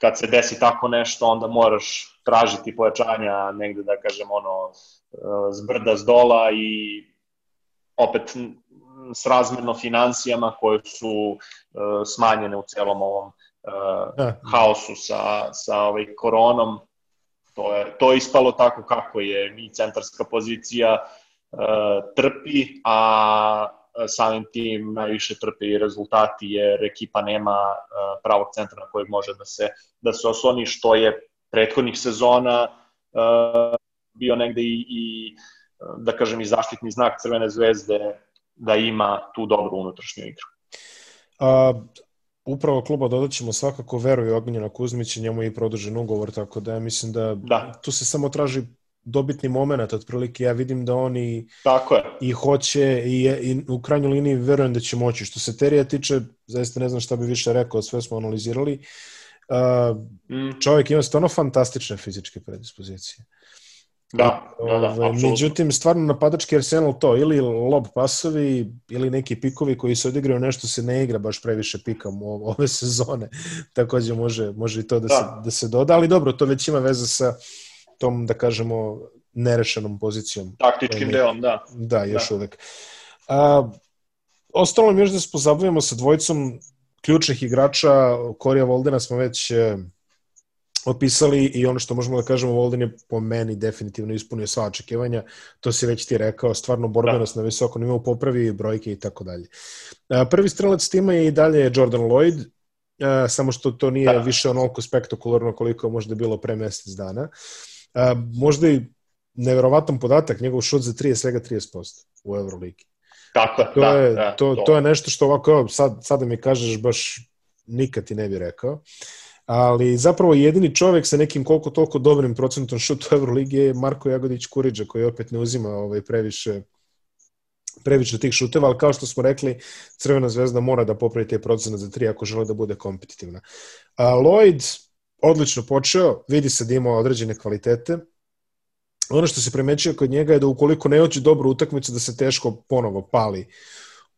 kad se desi tako nešto, onda moraš tražiti pojačanja negde, da kažem, ono, zbrda z dola i opet s razmerno financijama koje su uh, smanjene u celom ovom uh, haosu sa, sa ovaj koronom. To je, to je ispalo tako kako je i centarska pozicija E, trpi, a samim tim najviše trpe i rezultati jer ekipa nema e, pravog centra na kojeg može da se, da se osloni, što je prethodnih sezona e, bio negde i, i da kažem i zaštitni znak Crvene zvezde da ima tu dobru unutrašnju igru. A, upravo kluba dodat ćemo svakako veruju Ognjena Kuzmića, njemu je i produžen ugovor, tako da ja mislim da, da. tu se samo traži dobitni moment, otprilike ja vidim da oni Tako je. i hoće i, i u krajnjoj liniji verujem da će moći. Što se Terija tiče, zaista ne znam šta bi više rekao, sve smo analizirali. Uh, mm. Čovjek ima stvarno fantastične fizičke predispozicije. Da, da, da, Ove, Međutim, stvarno napadački arsenal to, ili lob pasovi, ili neki pikovi koji se odigraju, nešto se ne igra baš previše pikom ove sezone. Takođe može, može i to da, da. Se, da se doda, ali dobro, to već ima veze sa tom, da kažemo, nerešenom pozicijom. Taktičkim delom, da. Da, još da. uvek. A, ostalo mi još da se pozabavimo sa dvojicom ključnih igrača. Korija Voldena smo već e, opisali i ono što možemo da kažemo, Volden je po meni definitivno ispunio sva očekivanja, to si već ti rekao, stvarno borbenost da. na visokom nivou popravi brojke i tako dalje. Prvi strelac tima je i dalje Jordan Lloyd, samo što to nije da. više onoliko spektakularno koliko je možda bilo pre mesec dana. Uh, A, možda i neverovatan podatak, njegov šut za 3 je svega 30% u Euroligi. Tako to da, je, da, to, to. to je nešto što ovako, sad, sad da mi kažeš, baš nikad ti ne bi rekao. Ali zapravo jedini čovek sa nekim koliko toliko dobrim procentom šuta u Euroligi je Marko Jagodić Kuriđa, koji opet ne uzima ovaj previše previše tih šuteva, ali kao što smo rekli, Crvena zvezda mora da popravi te procene za tri ako žele da bude kompetitivna. A, Lloyd odlično počeo, vidi se da ima određene kvalitete. Ono što se premećuje kod njega je da ukoliko ne hoće dobru utakmicu da se teško ponovo pali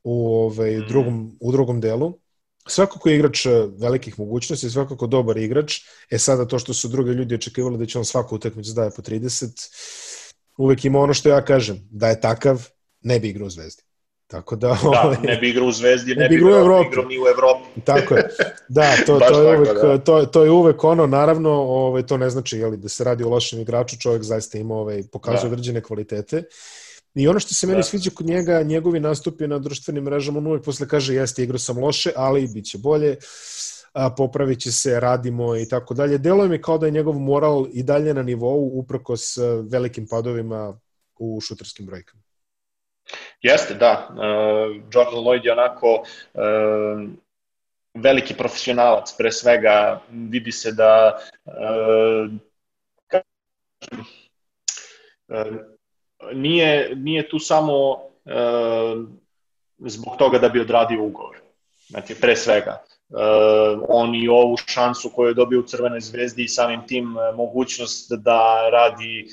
u, ovaj, mm. drugom, u drugom delu. Svakako je igrač velikih mogućnosti, svakako dobar igrač. E sada to što su drugi ljudi očekivali da će on svaku utakmicu daje po 30, uvek ima ono što ja kažem, da je takav, ne bi igrao u Zvezdi. Tako da, da ovaj, ne bi igrao u Zvezdi, ne, ne bi igrao u Evropi. Igrao ni u Evropi. Tako je. Da, to, to, je uvek, da. to, to je uvek ono, naravno, ovaj, to ne znači jeli, da se radi o lošem igraču, čovjek zaista ima, ovaj, pokazuje da. određene kvalitete. I ono što se meni da. sviđa kod njega, njegovi nastupi na društvenim mrežama, on uvek posle kaže, jeste, igrao sam loše, ali bit će bolje, a, popravit će se, radimo i tako dalje. Deluje mi kao da je njegov moral i dalje na nivou, uprkos velikim padovima u šutarskim brojkama. Jeste, da. Uh, Jordan Lloyd je onako uh, veliki profesionalac, pre svega vidi se da uh, uh, nije, nije tu samo uh, zbog toga da bi odradio ugovor. Znači, pre svega. Uh, on i ovu šansu koju je dobio u Crvenoj zvezdi i samim tim uh, mogućnost da radi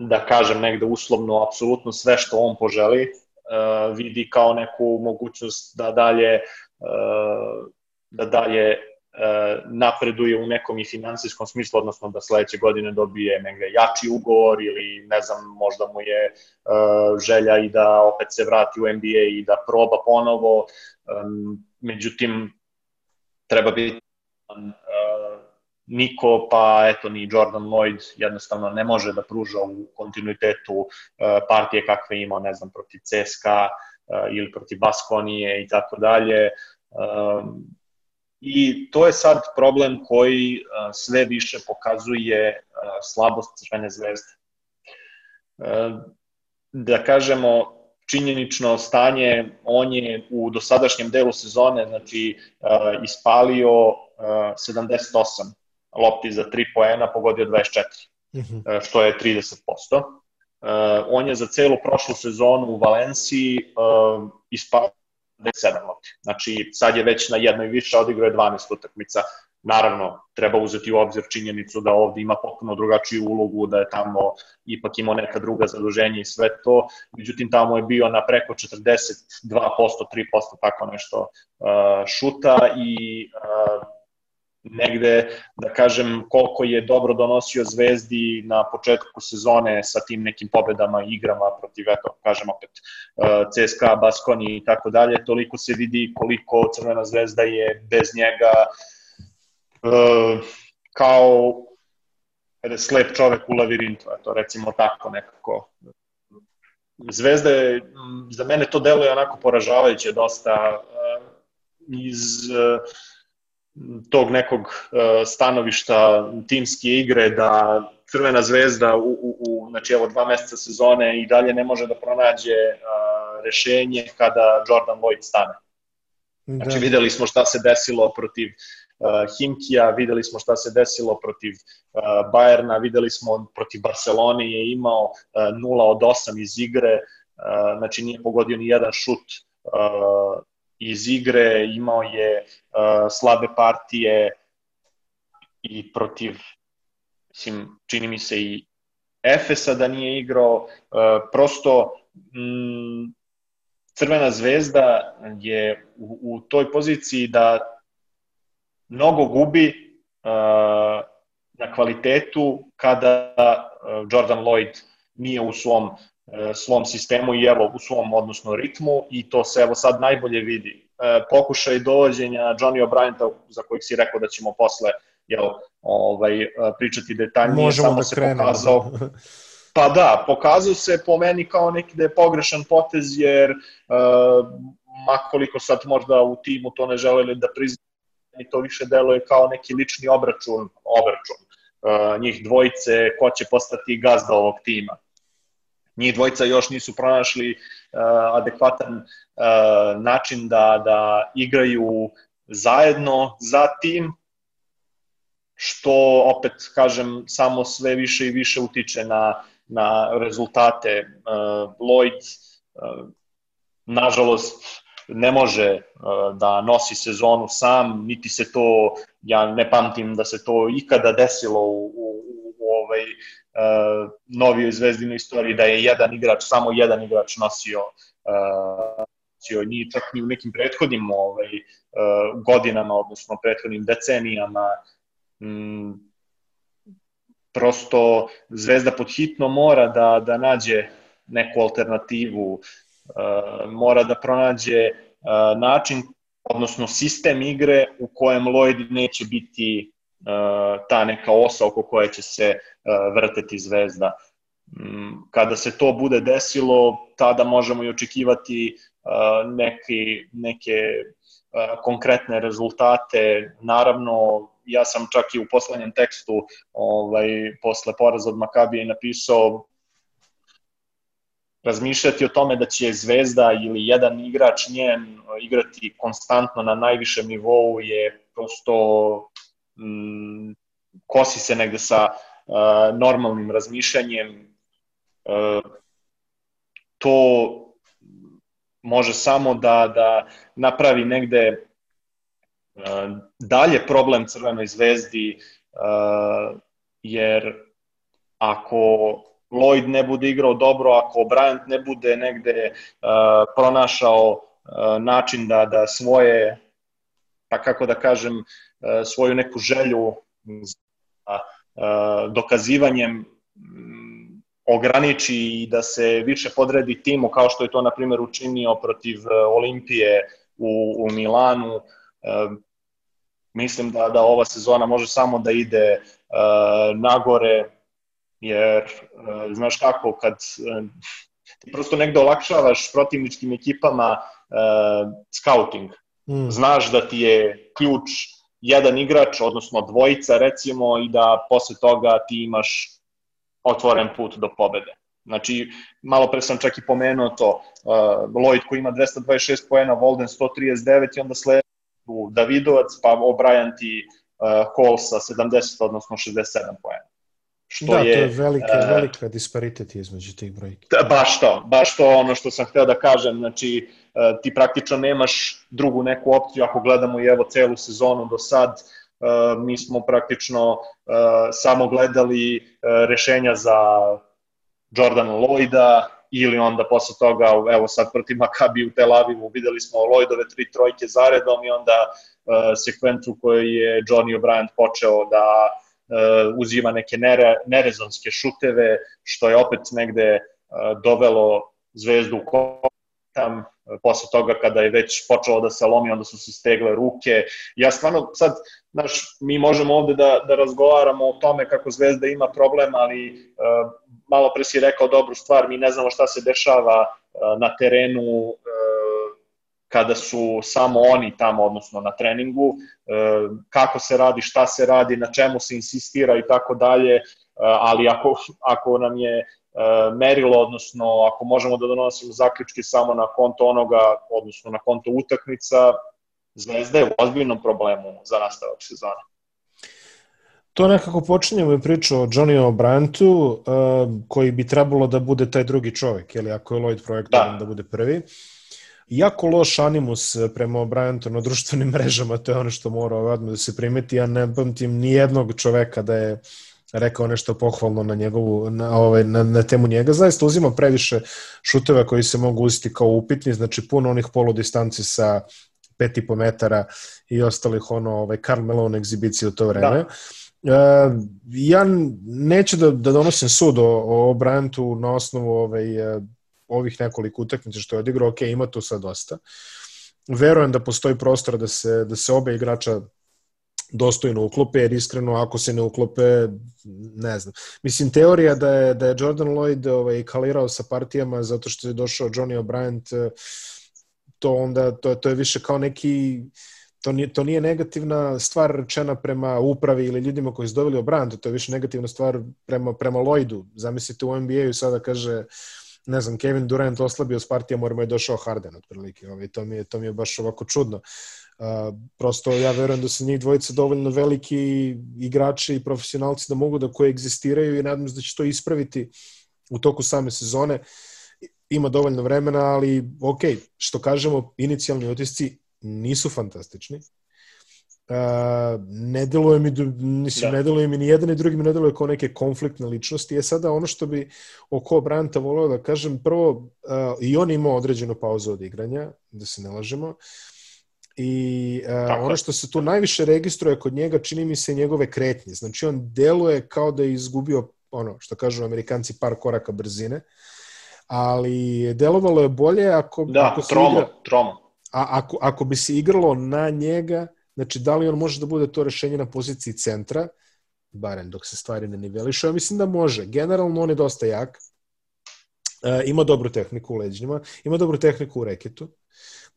da kažem negde uslovno apsolutno sve što on poželi uh, vidi kao neku mogućnost da dalje uh, da dalje uh, napreduje u nekom i finansijskom smislu, odnosno da sledeće godine dobije negde jači ugovor ili ne znam, možda mu je želja i da opet se vrati u NBA i da proba ponovo. Međutim, treba biti niko, pa eto ni Jordan Lloyd jednostavno ne može da pruža u kontinuitetu uh, partije kakve ima, ne znam, protiv CSKA uh, ili protiv Baskonije i tako dalje. Um, I to je sad problem koji sve više pokazuje slabost Crvene zvezde. Da kažemo, činjenično stanje, on je u dosadašnjem delu sezone znači, ispalio 78 lopti za 3 poena, pogodio 24, mm -hmm. što je 30%. Uh, e, on je za celu prošlu sezonu u Valenciji uh, ispao 7 lopti. Znači, sad je već na jednoj više, odigrao je 12 utakmica. Naravno, treba uzeti u obzir činjenicu da ovde ima potpuno drugačiju ulogu, da je tamo ipak imao neka druga zaduženja i sve to. Međutim, tamo je bio na preko 42%, 3%, tako nešto uh, šuta i uh, negde, da kažem, koliko je dobro donosio Zvezdi na početku sezone sa tim nekim pobedama igrama protiv, eto, kažem opet, uh, CSKA, Baskoni i tako dalje, toliko se vidi koliko Crvena zvezda je bez njega uh, kao slep čovek u lavirintu, eto, recimo tako nekako. Zvezda je, za mene to deluje onako poražavajuće dosta uh, iz tog nekog uh, stanovišta timske igre da Crvena zvezda u, u, u znači evo dva meseca sezone i dalje ne može da pronađe uh, rešenje kada Jordan Lloyd stane. Znači da. videli smo šta se desilo protiv uh, Himkija, videli smo šta se desilo protiv uh, Bajerna, videli smo protiv Barcelone je imao uh, 0 od 8 iz igre, uh, znači nije pogodio ni jedan šut uh, iz igre, imao je uh, slabe partije i protiv, mislim, čini mi se i Efesa da nije igrao, uh, prosto mm, Crvena zvezda je u, u toj poziciji da mnogo gubi uh, na kvalitetu kada Jordan Lloyd nije u svom svom sistemu i evo u svom odnosno ritmu i to se evo sad najbolje vidi. E, pokušaj dovođenja Johnny O'Brienta za kojeg si rekao da ćemo posle jel, ovaj, e, pričati detaljnije, Možemo samo da se krenemo. pokazao Pa da, pokazao se po meni kao neki da je pogrešan potez, jer uh, makoliko sad možda u timu to ne želeli da priznaju, i to više deluje kao neki lični obračun, obračun uh, njih dvojice, ko će postati gazda ovog tima njih dvojica još nisu pronašli uh, adekvatan uh, način da, da igraju zajedno za tim, što opet kažem samo sve više i više utiče na, na rezultate. Uh, Lloyd uh, nažalost, ne može uh, da nosi sezonu sam, niti se to, ja ne pamtim da se to ikada desilo u, u, ovaj uh, novijoj zvezdinoj istoriji, da je jedan igrač, samo jedan igrač nosio uh, nosio ni čak ni u nekim prethodnim ovaj, uh, godinama, odnosno prethodnim decenijama. Mm, prosto Zvezda pod hitno mora da, da nađe neku alternativu, uh, mora da pronađe uh, način, odnosno sistem igre u kojem Lloyd neće biti ta neka osa oko koje će se uh, vrteti Zvezda. Um, kada se to bude desilo, tada možemo i očekivati uh, neki, neke konkretne rezultate. Naravno, ja sam čak i u poslednjem tekstu ovaj, posle poraza od Makabije napisao razmišljati o tome da će Zvezda ili jedan igrač njen igrati konstantno na najvišem nivou je prosto mm, kosi se negde sa uh, normalnim razmišljanjem. Uh, to može samo da, da napravi negde dalje problem Crvenoj zvezdi, jer ako Lloyd ne bude igrao dobro, ako Bryant ne bude negde pronašao način da, da svoje, pa kako da kažem, svoju neku želju za dokazivanjem ograniči i da se više podredi timu kao što je to na primjer učinio protiv Olimpije u, u Milanu mislim da, da ova sezona može samo da ide uh, nagore, jer uh, znaš kako, kad uh, ti prosto negde olakšavaš protivničkim ekipama uh, scouting. Mm. Znaš da ti je ključ jedan igrač, odnosno dvojica recimo, i da posle toga ti imaš otvoren put do pobede. Znači, malo pre sam čak i pomenuo to, uh, Lloyd koji ima 226 poena, Volden 139 i onda slede tu Davidovac, pa O'Brien ti uh, Hall sa 70, odnosno 67 poena. Što da, je, to je velika, uh, velika disparitet između tih brojki. Da, baš to, baš to ono što sam hteo da kažem, znači uh, ti praktično nemaš drugu neku opciju ako gledamo i evo celu sezonu do sad, uh, mi smo praktično uh, samo gledali uh, rešenja za Jordana Lloyda, ili onda posle toga, evo sad protiv Makabi u Tel Avivu, videli smo Lloydove tri trojke zaredom i onda uh, sekvencu koju je Johnny O'Brien počeo da uzima neke nere, nerezonske šuteve, što je opet negde uh, dovelo zvezdu u tam posle toga kada je već počelo da se lomi, onda su se stegle ruke. Ja stvarno sad, znaš, mi možemo ovde da, da razgovaramo o tome kako Zvezda ima problem, ali uh, malo pre si rekao dobru stvar, mi ne znamo šta se dešava uh, na terenu uh, kada su samo oni tamo, odnosno na treningu, uh, kako se radi, šta se radi, na čemu se insistira i tako dalje, uh, ali ako, ako nam je E, merilo, odnosno ako možemo da donosimo zaključke samo na konto onoga, odnosno na konto utakmica, Zvezda je u ozbiljnom problemu za nastavak sezona. To nekako počinjemo i priču o Johnny O'Brientu, uh, koji bi trebalo da bude taj drugi čovjek, ili ako je Lloyd projektovan da. da bude prvi. Jako loš animus prema O'Brientu na društvenim mrežama, to je ono što mora odmah da se primeti. Ja ne pamtim ni jednog čoveka da je rekao nešto pohvalno na njegovu na ovaj na, na temu njega zaista uzima previše šuteva koji se mogu uzeti kao upitni znači puno onih polu distanci sa 5,5 metara i ostalih ono ovaj Karl Malone egzibicije u to vreme. Da. Uh, ja neću da, da donosim sud o, o Bryantu na osnovu ovaj, uh, ovih nekoliko utakmica što je odigrao, ok, ima tu sad dosta. Verujem da postoji prostor da se, da se obe igrača dostojno uklope, jer iskreno ako se ne uklope, ne znam. Mislim, teorija da je, da je Jordan Lloyd ovaj, kalirao sa partijama zato što je došao Johnny O'Brien, to onda, to, to je više kao neki, to nije, to nije negativna stvar rečena prema upravi ili ljudima koji su doveli O'Brien, to je više negativna stvar prema, prema Lloydu. Zamislite u NBA-u sada kaže, ne znam, Kevin Durant oslabio s partijama, jer mu je došao Harden, otprilike. Ovaj, to, mi je, to mi je baš ovako čudno. Uh, prosto ja verujem da su njih dvojica dovoljno veliki igrači i profesionalci da mogu da koegzistiraju i nadam se da će to ispraviti u toku same sezone. ima dovoljno vremena, ali ok, što kažemo, inicijalni otisci nisu fantastični. Uh, ne deluje mi, mislim, da. ne deluje mi ni jedan ni drugi mi ne deluje kao neke konfliktne ličnosti. Je sada ono što bi oko Branta volio da kažem, prvo, uh, i on imao određenu pauzu od igranja, da se ne lažemo, i uh, ono što se tu najviše registruje kod njega čini mi se njegove kretnje. Znači on deluje kao da je izgubio ono što kažu amerikanci par koraka brzine, ali delovalo je bolje ako, da, ako tromo, igra, tromo. A, ako, ako bi se igralo na njega, znači da li on može da bude to rešenje na poziciji centra, barem dok se stvari ne nivelišu, ja mislim da može. Generalno on je dosta jak, e, ima dobru tehniku u leđnjima, ima dobru tehniku u reketu,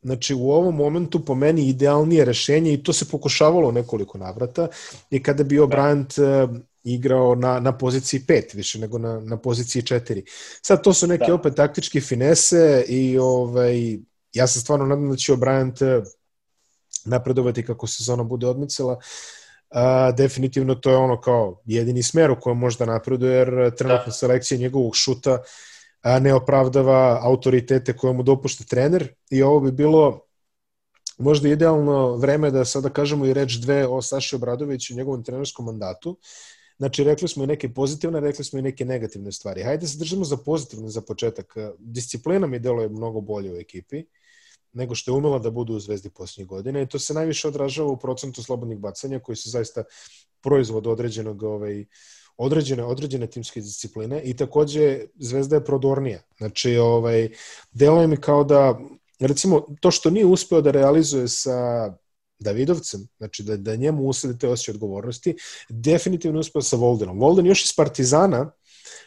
Znači, u ovom momentu po meni idealnije rešenje i to se pokušavalo nekoliko navrata je kada bi O'Brant da. igrao na, na poziciji 5 više nego na, na poziciji 4. Sad, to su neke da. opet taktičke finese i ovaj, ja sam stvarno nadam da će O'Brant e, napredovati kako sezona bude odmicala. A, definitivno to je ono kao jedini smer u kojem možda napreduje, jer trenutna da. selekcija njegovog šuta ne opravdava autoritete koje mu dopušta trener i ovo bi bilo možda idealno vreme da sada kažemo i reč dve o Saši Obradoviću i njegovom trenerskom mandatu. Znači, rekli smo i neke pozitivne, rekli smo i neke negativne stvari. Hajde se držimo za pozitivne za početak. Disciplina mi deluje mnogo bolje u ekipi nego što je umela da budu u Zvezdi posljednjih godina i to se najviše odražava u procentu slobodnih bacanja koji su zaista proizvod određenog ovaj, određene, određene timske discipline i takođe Zvezda je prodornija. Znači, ovaj, deluje mi kao da, recimo, to što nije uspeo da realizuje sa Davidovcem, znači da, da njemu usledi te osjećaj odgovornosti, definitivno uspeo sa Voldenom. Volden još iz Partizana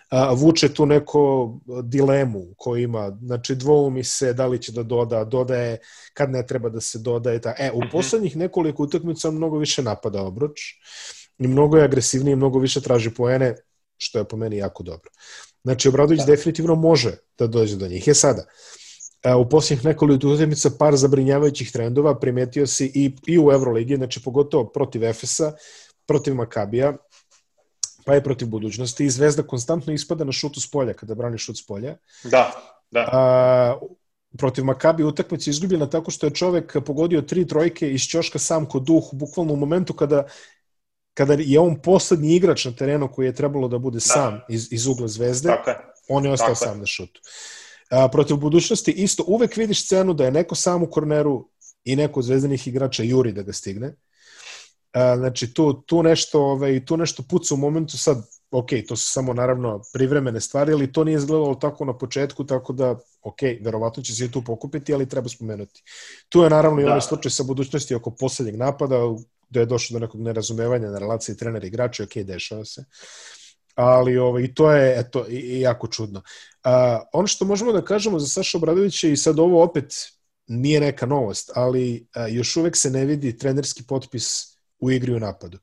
a, vuče tu neko dilemu koju ima, znači dvoumi se da li će da doda, dodaje kad ne treba da se dodaje. Ta. E, u mhm. poslednjih nekoliko utakmica mnogo više napada obruč i mnogo je agresivniji, mnogo više traži poene, što je po meni jako dobro. Znači, Obradović da. definitivno može da dođe do njih. Je sada, u posljednjih nekoliko utakmica par zabrinjavajućih trendova primetio si i, i u Euroligi, znači pogotovo protiv Efesa, protiv Makabija, pa je protiv budućnosti i Zvezda konstantno ispada na šutu s polja kada brani šut s polja. Da, da. A, protiv Makabi utakmica izgubljena tako što je čovek pogodio tri trojke iz ćoška sam kod duh, bukvalno u momentu kada kada je on poslednji igrač na terenu koji je trebalo da bude da. sam iz, iz ugla zvezde, Tako je. on je ostao Tako sam na šutu. A, protiv budućnosti isto uvek vidiš scenu da je neko sam u korneru i neko od zvezdanih igrača juri da ga stigne. A, znači tu, tu, nešto, ovaj, tu nešto puca u momentu sad, ok, to su samo naravno privremene stvari, ali to nije izgledalo tako na početku, tako da, ok, verovatno će se i tu pokupiti, ali treba spomenuti. Tu je naravno da. i onaj slučaj sa budućnosti oko poslednjeg napada, da je došlo do nekog nerazumevanja na relaciji trener igrača, ok, dešava se. Ali ovaj, i to je eto, i, i jako čudno. A, ono što možemo da kažemo za Saša Obradovića i sad ovo opet nije neka novost, ali a, još uvek se ne vidi trenerski potpis u igri u napadu.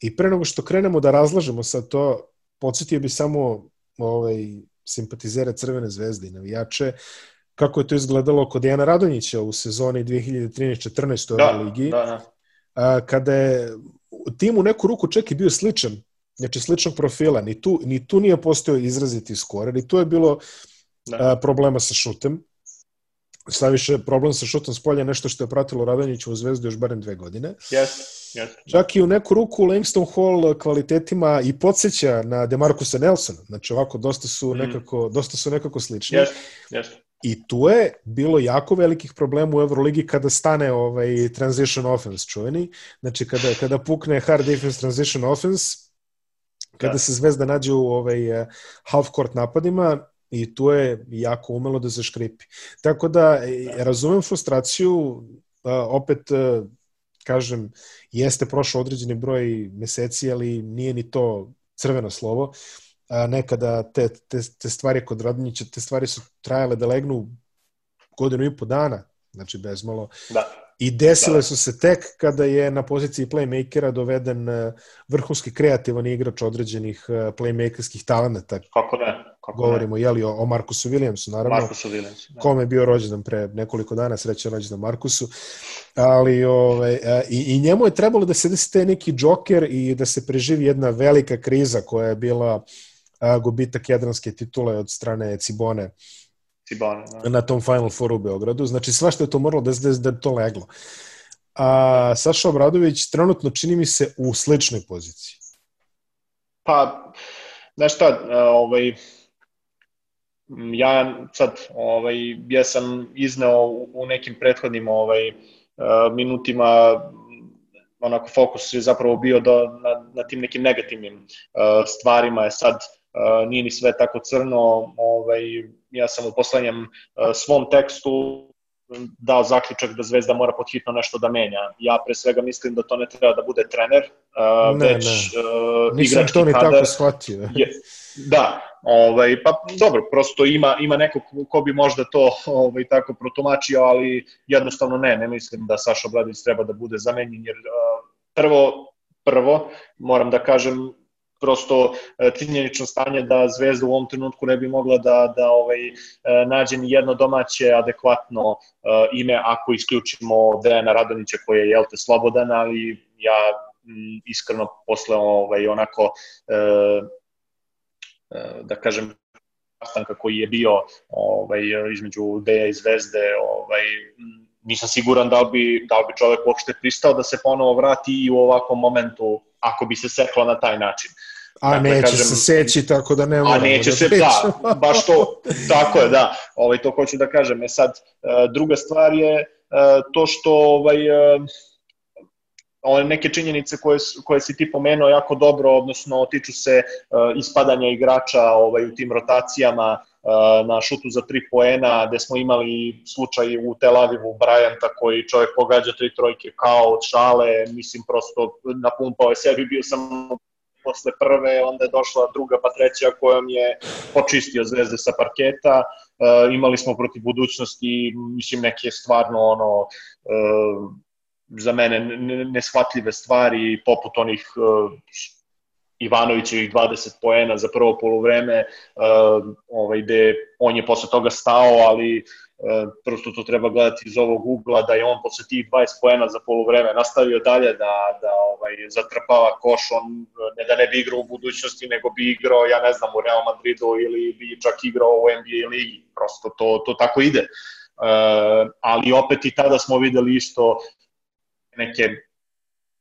I pre nego što krenemo da razlažemo sad to, podsjetio bi samo ovaj, simpatizere Crvene zvezde i navijače, kako je to izgledalo kod Dejana Radonjića u sezoni 2013-14 u da, ligi. Da, da kada je tim u neku ruku čak i bio sličan, znači sličnog profila, ni tu, ni tu nije postao izraziti skore, ni tu je bilo da. a, problema sa šutem. Šta više, problem sa šutom s polja nešto što je pratilo Radonjića u Zvezdu još barem dve godine. Yes, yes. Čak i u neku ruku Langston Hall kvalitetima i podsjeća na Demarcusa Nelsona. Znači ovako dosta su mm. nekako, dosta su nekako slični. Yes, yes. I tu je bilo jako velikih problema u Euroligi kada stane ovaj transition offense čuveni. Znači kada, kada pukne hard defense transition offense, kada da. se Zvezda nađe u ovaj half court napadima i tu je jako umelo da zaškripi. Tako da da. razumem frustraciju, opet kažem, jeste prošlo određeni broj meseci, ali nije ni to crveno slovo a, nekada te, te, te stvari kod Radonjića, te stvari su trajale da legnu godinu i po dana, znači bezmalo. Da. I desile da. su se tek kada je na poziciji playmakera doveden vrhunski kreativan igrač određenih playmakerskih talenata. Kako ne? Kako Govorimo, ne? jeli, o, o Markusu Williamsu, naravno. Markusu Williamsu, da. Kome je bio rođendan pre nekoliko dana, srećan rođendan Markusu. Ali, ove, i, i njemu je trebalo da se desi te neki džoker i da se preživi jedna velika kriza koja je bila uh, gubitak jadranske titule od strane Cibone Cibone, da. na tom Final Fouru u Beogradu. Znači, svašta je to moralo da, da, da je to leglo. A Saša Obradović trenutno čini mi se u sličnoj poziciji. Pa, znaš šta, ovaj, ja sad ovaj, ja sam izneo u nekim prethodnim ovaj, minutima onako fokus je zapravo bio do, na, na tim nekim negativnim uh, stvarima je sad uh, nije ni sve tako crno ovaj, ja sam u poslednjem uh, svom tekstu dao zaključak da Zvezda mora podhitno nešto da menja. Ja pre svega mislim da to ne treba da bude trener, uh, ne, već ne. Uh, Nisam to ni kadar. tako shvatio. Je, da, ovaj, pa dobro, prosto ima, ima neko ko bi možda to ovaj, tako protumačio, ali jednostavno ne, ne mislim da Saša Obradović treba da bude zamenjen, jer uh, prvo, prvo, moram da kažem, prosto činjenično stanje da Zvezda u ovom trenutku ne bi mogla da, da ovaj, nađe ni jedno domaće adekvatno uh, ime ako isključimo Dejana Radonića koji je jelte slobodan, ali ja iskreno posle ovaj, onako uh, da kažem sastanka koji je bio ovaj između Deja i Zvezde, ovaj nisam siguran da li bi da li bi čovek uopšte pristao da se ponovo vrati i u ovakvom momentu ako bi se seklo na taj način. A dakle, neće kažem, se seći tako da ne A neće da se, da, baš to, tako je, da, ovaj, to hoću da kažem. E sad, druga stvar je to što ovaj, one neke činjenice koje, koje si ti pomenuo jako dobro, odnosno tiču se uh, ispadanja igrača ovaj, u tim rotacijama uh, na šutu za tri poena, gde smo imali slučaj u Tel Avivu Bryanta koji čovjek pogađa tri trojke kao od šale, mislim prosto napumpao je sebi, bio sam posle prve, onda je došla druga pa treća kojom je počistio zvezde sa parketa. Uh, imali smo protiv budućnosti, mislim, neke stvarno ono, uh, za mene neshvatljive stvari poput onih uh, Ivanovićevih 20 poena za prvo polovreme, uh, ovaj, gde on je posle toga stao, ali uh, prosto to treba gledati iz ovog ugla, da je on posle tih 20 poena za polovreme nastavio dalje da, da ovaj, zatrpava koš, on ne da ne bi igrao u budućnosti, nego bi igrao, ja ne znam, u Real Madridu ili bi čak igrao u NBA ligi, prosto to, to tako ide. Uh, ali opet i tada smo videli isto neke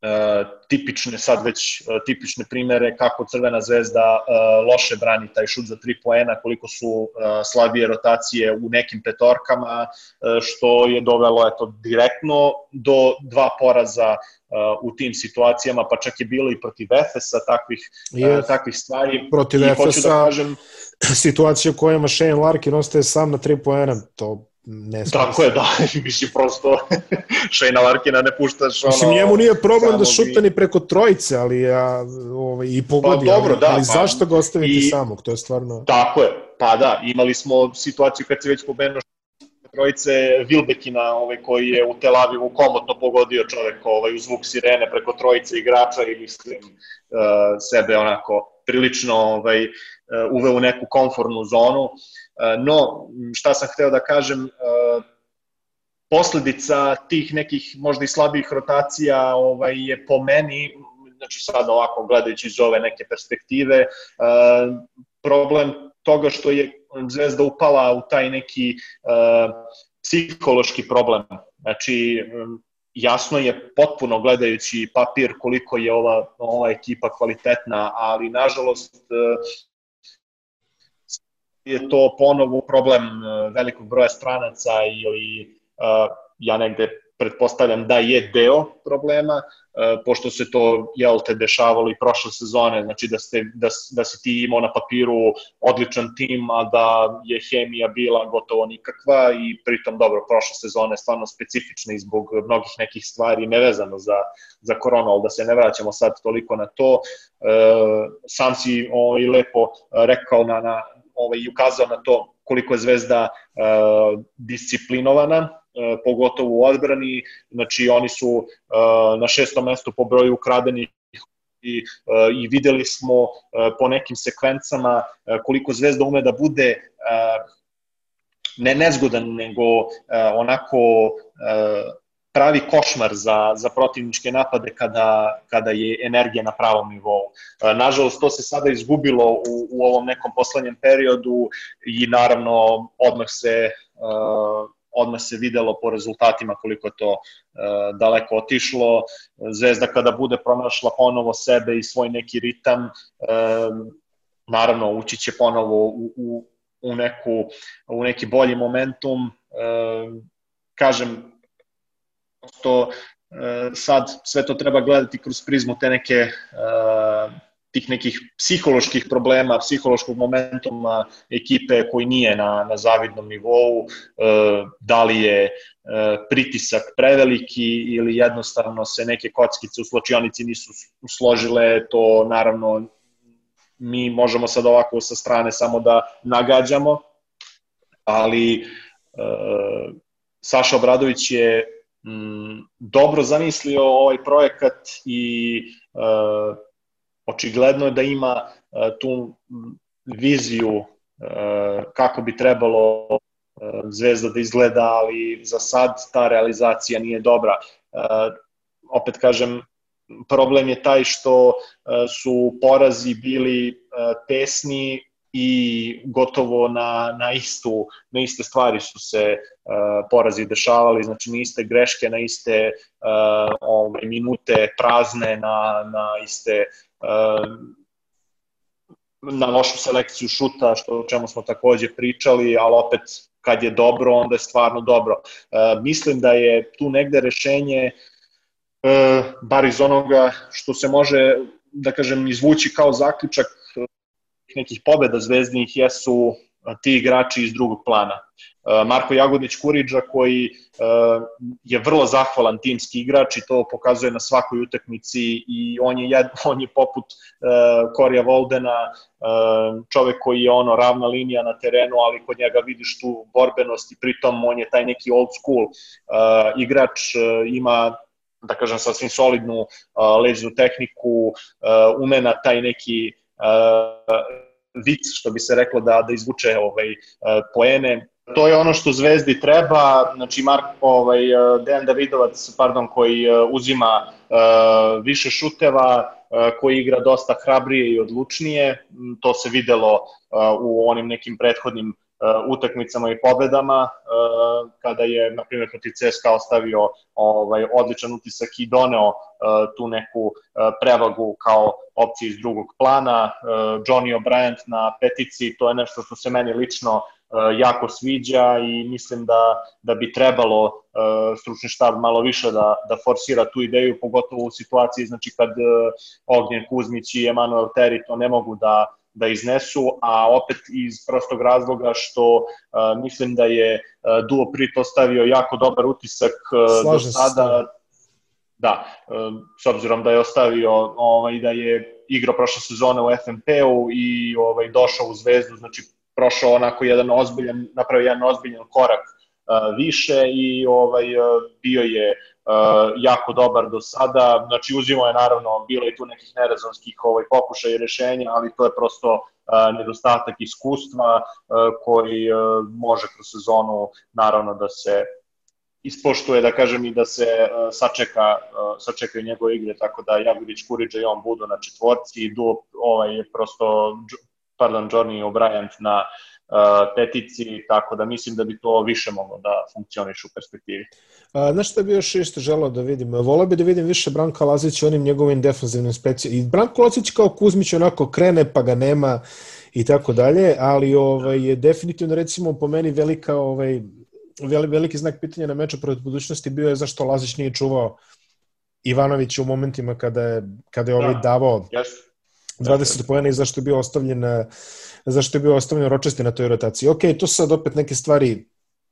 uh, tipične, sad već uh, tipične primere kako Crvena zvezda uh, loše brani taj šut za tri poena, koliko su uh, slabije rotacije u nekim petorkama, uh, što je dovelo eto, direktno do dva poraza uh, u tim situacijama, pa čak je bilo i protiv Efesa takvih, yes. uh, takvih stvari. Protiv I Efesa da kažem, situacija u kojima Shane Larkin ostaje sam na tri poena, to ne Tako je, da, mislim prosto Šejna Larkina ne puštaš ono... Mislim, njemu nije problem da šuta ni preko trojice, ali ja, ovaj, i pogodi, pa, dobro, ali, da, ali pa, zašto ga ostaviti i, samog, to je stvarno... Tako je, pa da, imali smo situaciju kad se već pomenuo trojice Vilbekina ovaj, koji je u Tel Avivu komotno pogodio čovek ovaj, u zvuk sirene preko trojice igrača i mislim uh, sebe onako prilično ovaj, uh, uveo u neku konfornu zonu. Uh, no, šta sam hteo da kažem, e, posledica tih nekih možda i slabih rotacija ovaj, je po meni, znači sad ovako gledajući iz ove neke perspektive, e, problem toga što je Zvezda upala u taj neki psihološki problem. Znači, jasno je potpuno gledajući papir koliko je ova, ova ekipa kvalitetna, ali nažalost je to ponovo problem e, velikog broja stranaca ili uh, ja negde pretpostavljam da je deo problema, uh, pošto se to, jel te, dešavalo i prošle sezone, znači da, ste, da, da si ti imao na papiru odličan tim, a da je hemija bila gotovo nikakva i pritom, dobro, prošle sezone stvarno specifične zbog mnogih nekih stvari nevezano za, za koronu, ali da se ne vraćamo sad toliko na to. Sam si ovaj, lepo rekao na, na, ovaj, ukazao na to koliko je Zvezda uh, disciplinovana, uh, pogotovo u odbrani, znači oni su uh, na šestom mestu po broju ukradenih i, i videli smo po nekim sekvencama koliko Zvezda ume da bude ne nezgodan, nego onako pravi košmar za, za protivničke napade kada, kada je energija na pravom nivou. Nažalost, to se sada izgubilo u, u ovom nekom poslednjem periodu i naravno odmah se odmah se videlo po rezultatima koliko to uh, daleko otišlo. Zvezda kada bude pronašla ponovo sebe i svoj neki ritam, naravno ući će ponovo u, u, u, neku, u neki bolji momentum. Kažem, to sad sve to treba gledati kroz prizmu te neke tih nekih psiholoških problema, psihološkog momentuma ekipe koji nije na, na zavidnom nivou, e, da li je e, pritisak preveliki ili jednostavno se neke kockice u sločionici nisu složile, to naravno mi možemo sad ovako sa strane samo da nagađamo, ali e, Saša Obradović je m, dobro zamislio ovaj projekat i e, očigledno je da ima e, tu viziju e, kako bi trebalo e, Zvezda da izgleda, ali za sad ta realizacija nije dobra. Opet kažem, problem je taj što su porazi bili tesni i gotovo na, na, istu, na iste stvari su se uh, porazi dešavali, znači na iste greške, na iste uh, ove, minute prazne, na, na iste na lošu selekciju šuta, što o čemu smo takođe pričali, ali opet kad je dobro, onda je stvarno dobro. E, mislim da je tu negde rešenje, e, bar iz onoga što se može, da kažem, izvući kao zaključak nekih pobeda zvezdinih jesu ti igrači iz drugog plana. Marko Jagodić Kuriđa koji je vrlo zahvalan timski igrač i to pokazuje na svakoj utakmici i on je, jed, on je poput Korija Voldena čovek koji je ono ravna linija na terenu, ali kod njega vidiš tu borbenost i pritom on je taj neki old school igrač, ima da kažem sasvim solidnu leđnu tehniku, ume na taj neki vic, što bi se reklo da da izvuče ovaj poene. To je ono što Zvezdi treba, znači Mark ovaj Dejan Davidovac, pardon, koji uzima uh, više šuteva, uh, koji igra dosta hrabrije i odlučnije. To se videlo uh, u onim nekim prethodnim uh, utakmicama i pobedama, uh, kada je, na primjer, protiv CSKA ostavio ovaj, odličan utisak i doneo uh, tu neku uh, prevagu kao opciju iz drugog plana. Uh, Johnny O'Brien na petici, to je nešto što se meni lično uh, jako sviđa i mislim da, da bi trebalo uh, stručni štab malo više da, da forsira tu ideju, pogotovo u situaciji znači kad uh, Ognjen Kuzmić i Emanuel Teri to ne mogu da da iznesu, a opet iz prostog razloga što uh, mislim da je uh, Duo Prit ostavio jako dobar utisak uh, do sada. Da, uh, s obzirom da je ostavio ovaj, da je igrao prošle sezone u FNP-u i ovaj, došao u Zvezdu, znači prošao onako jedan ozbiljan, napravio jedan ozbiljan korak uh, više i ovaj bio je jako dobar do sada. Znači uzimo je naravno bilo i tu nekih nerezonskih ovaj pokušaja i rešenja, ali to je prosto nedostatak iskustva koji može kroz sezonu naravno da se ispoštuje, da kažem, i da se uh, sačeka, uh, sačekaju njegove igre, tako da Jagodić, Kuriđa i on budu na četvorci i du, ovaj, prosto, pardon, Johnny O'Brien na uh, petici, tako da mislim da bi to više moglo da funkcioniš u perspektivi. A, znaš šta bi još isto želao da vidim? Voleo bi da vidim više Branka Lazića onim njegovim defanzivnim specijom. I Branko Lazić kao Kuzmić onako krene pa ga nema i tako dalje, ali ovaj, je definitivno recimo po meni velika ovaj, veliki znak pitanja na meču protiv budućnosti bio je zašto Lazić nije čuvao Ivanović u momentima kada je, kada je ovaj da, davao yes. 20 poena i zašto je bio ostavljen zašto je bio ostavljen Ročesti na toj rotaciji. Ok, to su sad opet neke stvari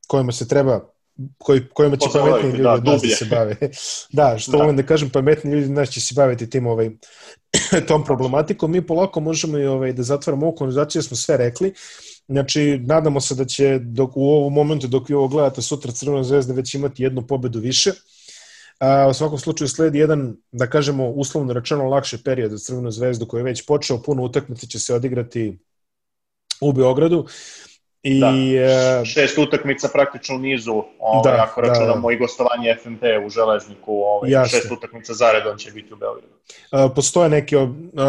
kojima se treba koji, kojima će pametni ljudi da, od nas da se bave. da, što da. volim da kažem, pametni ljudi nas će se baviti tim, ovaj, tom problematikom. Mi polako možemo i ovaj, da zatvaramo ovu konverzaciju, smo sve rekli. Znači, nadamo se da će dok, u ovom momentu, dok vi ovo gledate, sutra Crvena zvezda već imati jednu pobedu više. A, u svakom slučaju sledi jedan, da kažemo, uslovno rečeno lakše period za Crvenu zvezdu koji je već počeo, puno utakmice će se odigrati u Beogradu I, da. Šest utakmica praktično u nizu, ovaj, da, ako da, računamo da. i gostovanje FMP u Železniku, ovaj, šest utakmica zaredom će biti u Beogradu. Postoje neke,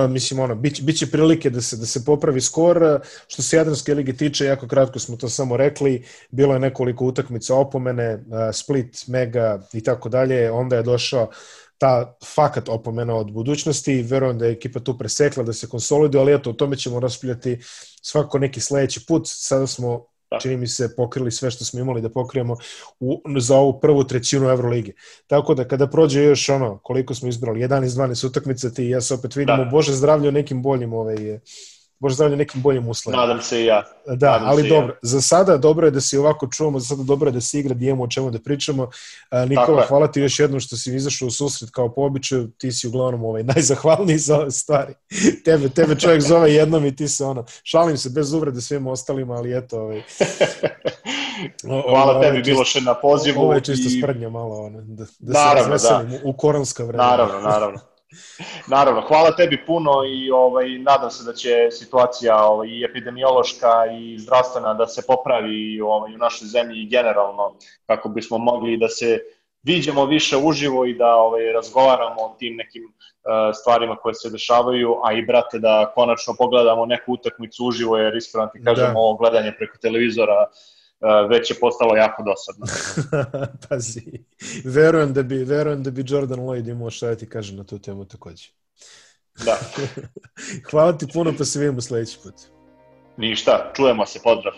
mislim, ono, biće, biće prilike da se, da se popravi skor. Što se Jadranske lige tiče, jako kratko smo to samo rekli, bilo je nekoliko utakmica opomene, Split, Mega i tako dalje, onda je došao ta fakat opomena od budućnosti verujem da je ekipa tu presekla da se konsoliduje, ali eto, o tome ćemo raspravljati svako neki sledeći put. Sada smo da. čini mi se pokrili sve što smo imali da pokrijemo u, za ovu prvu trećinu Evrolige. Tako da kada prođe još ono koliko smo izbrali 11-12 utakmica ti i ja se opet vidimo da. Bože zdravlje nekim boljim ovaj Bože zdravlje nekim boljim uslovima. Nadam se i ja. Da, Nadam ali dobro, ja. za sada dobro je da se ovako čuvamo, za sada dobro je da se igra, da imamo o čemu da pričamo. Nikola, hvala ti još jednom što si izašao u susret kao po običaju, ti si uglavnom ovaj, najzahvalniji za ove stvari. tebe, tebe čovjek zove jednom i ti se ono, šalim se bez uvrede svim ostalima, ali eto, ovaj, Hvala tebi, čist, Miloše, na pozivu. Ovo je čisto i... sprdnja malo, ono, da, da naravno, se razveselim da. u koronska vremena. Naravno, naravno. Naravno, hvala tebi puno i ovaj, nadam se da će situacija ovaj, i epidemiološka i zdravstvena da se popravi ovaj, u našoj zemlji i generalno kako bismo mogli da se viđemo više uživo i da ovaj, razgovaramo o tim nekim uh, stvarima koje se dešavaju, a i brate da konačno pogledamo neku utakmicu uživo jer ispravno ti kažemo da. ovo gledanje preko televizora već je postalo jako dosadno. Pazi, verujem da bi, verujem da bi Jordan Lloyd imao šta da ti kaže na tu temu takođe. Da. Hvala ti puno, pa se vidimo sledeći put. Ništa, čujemo se, pozdrav.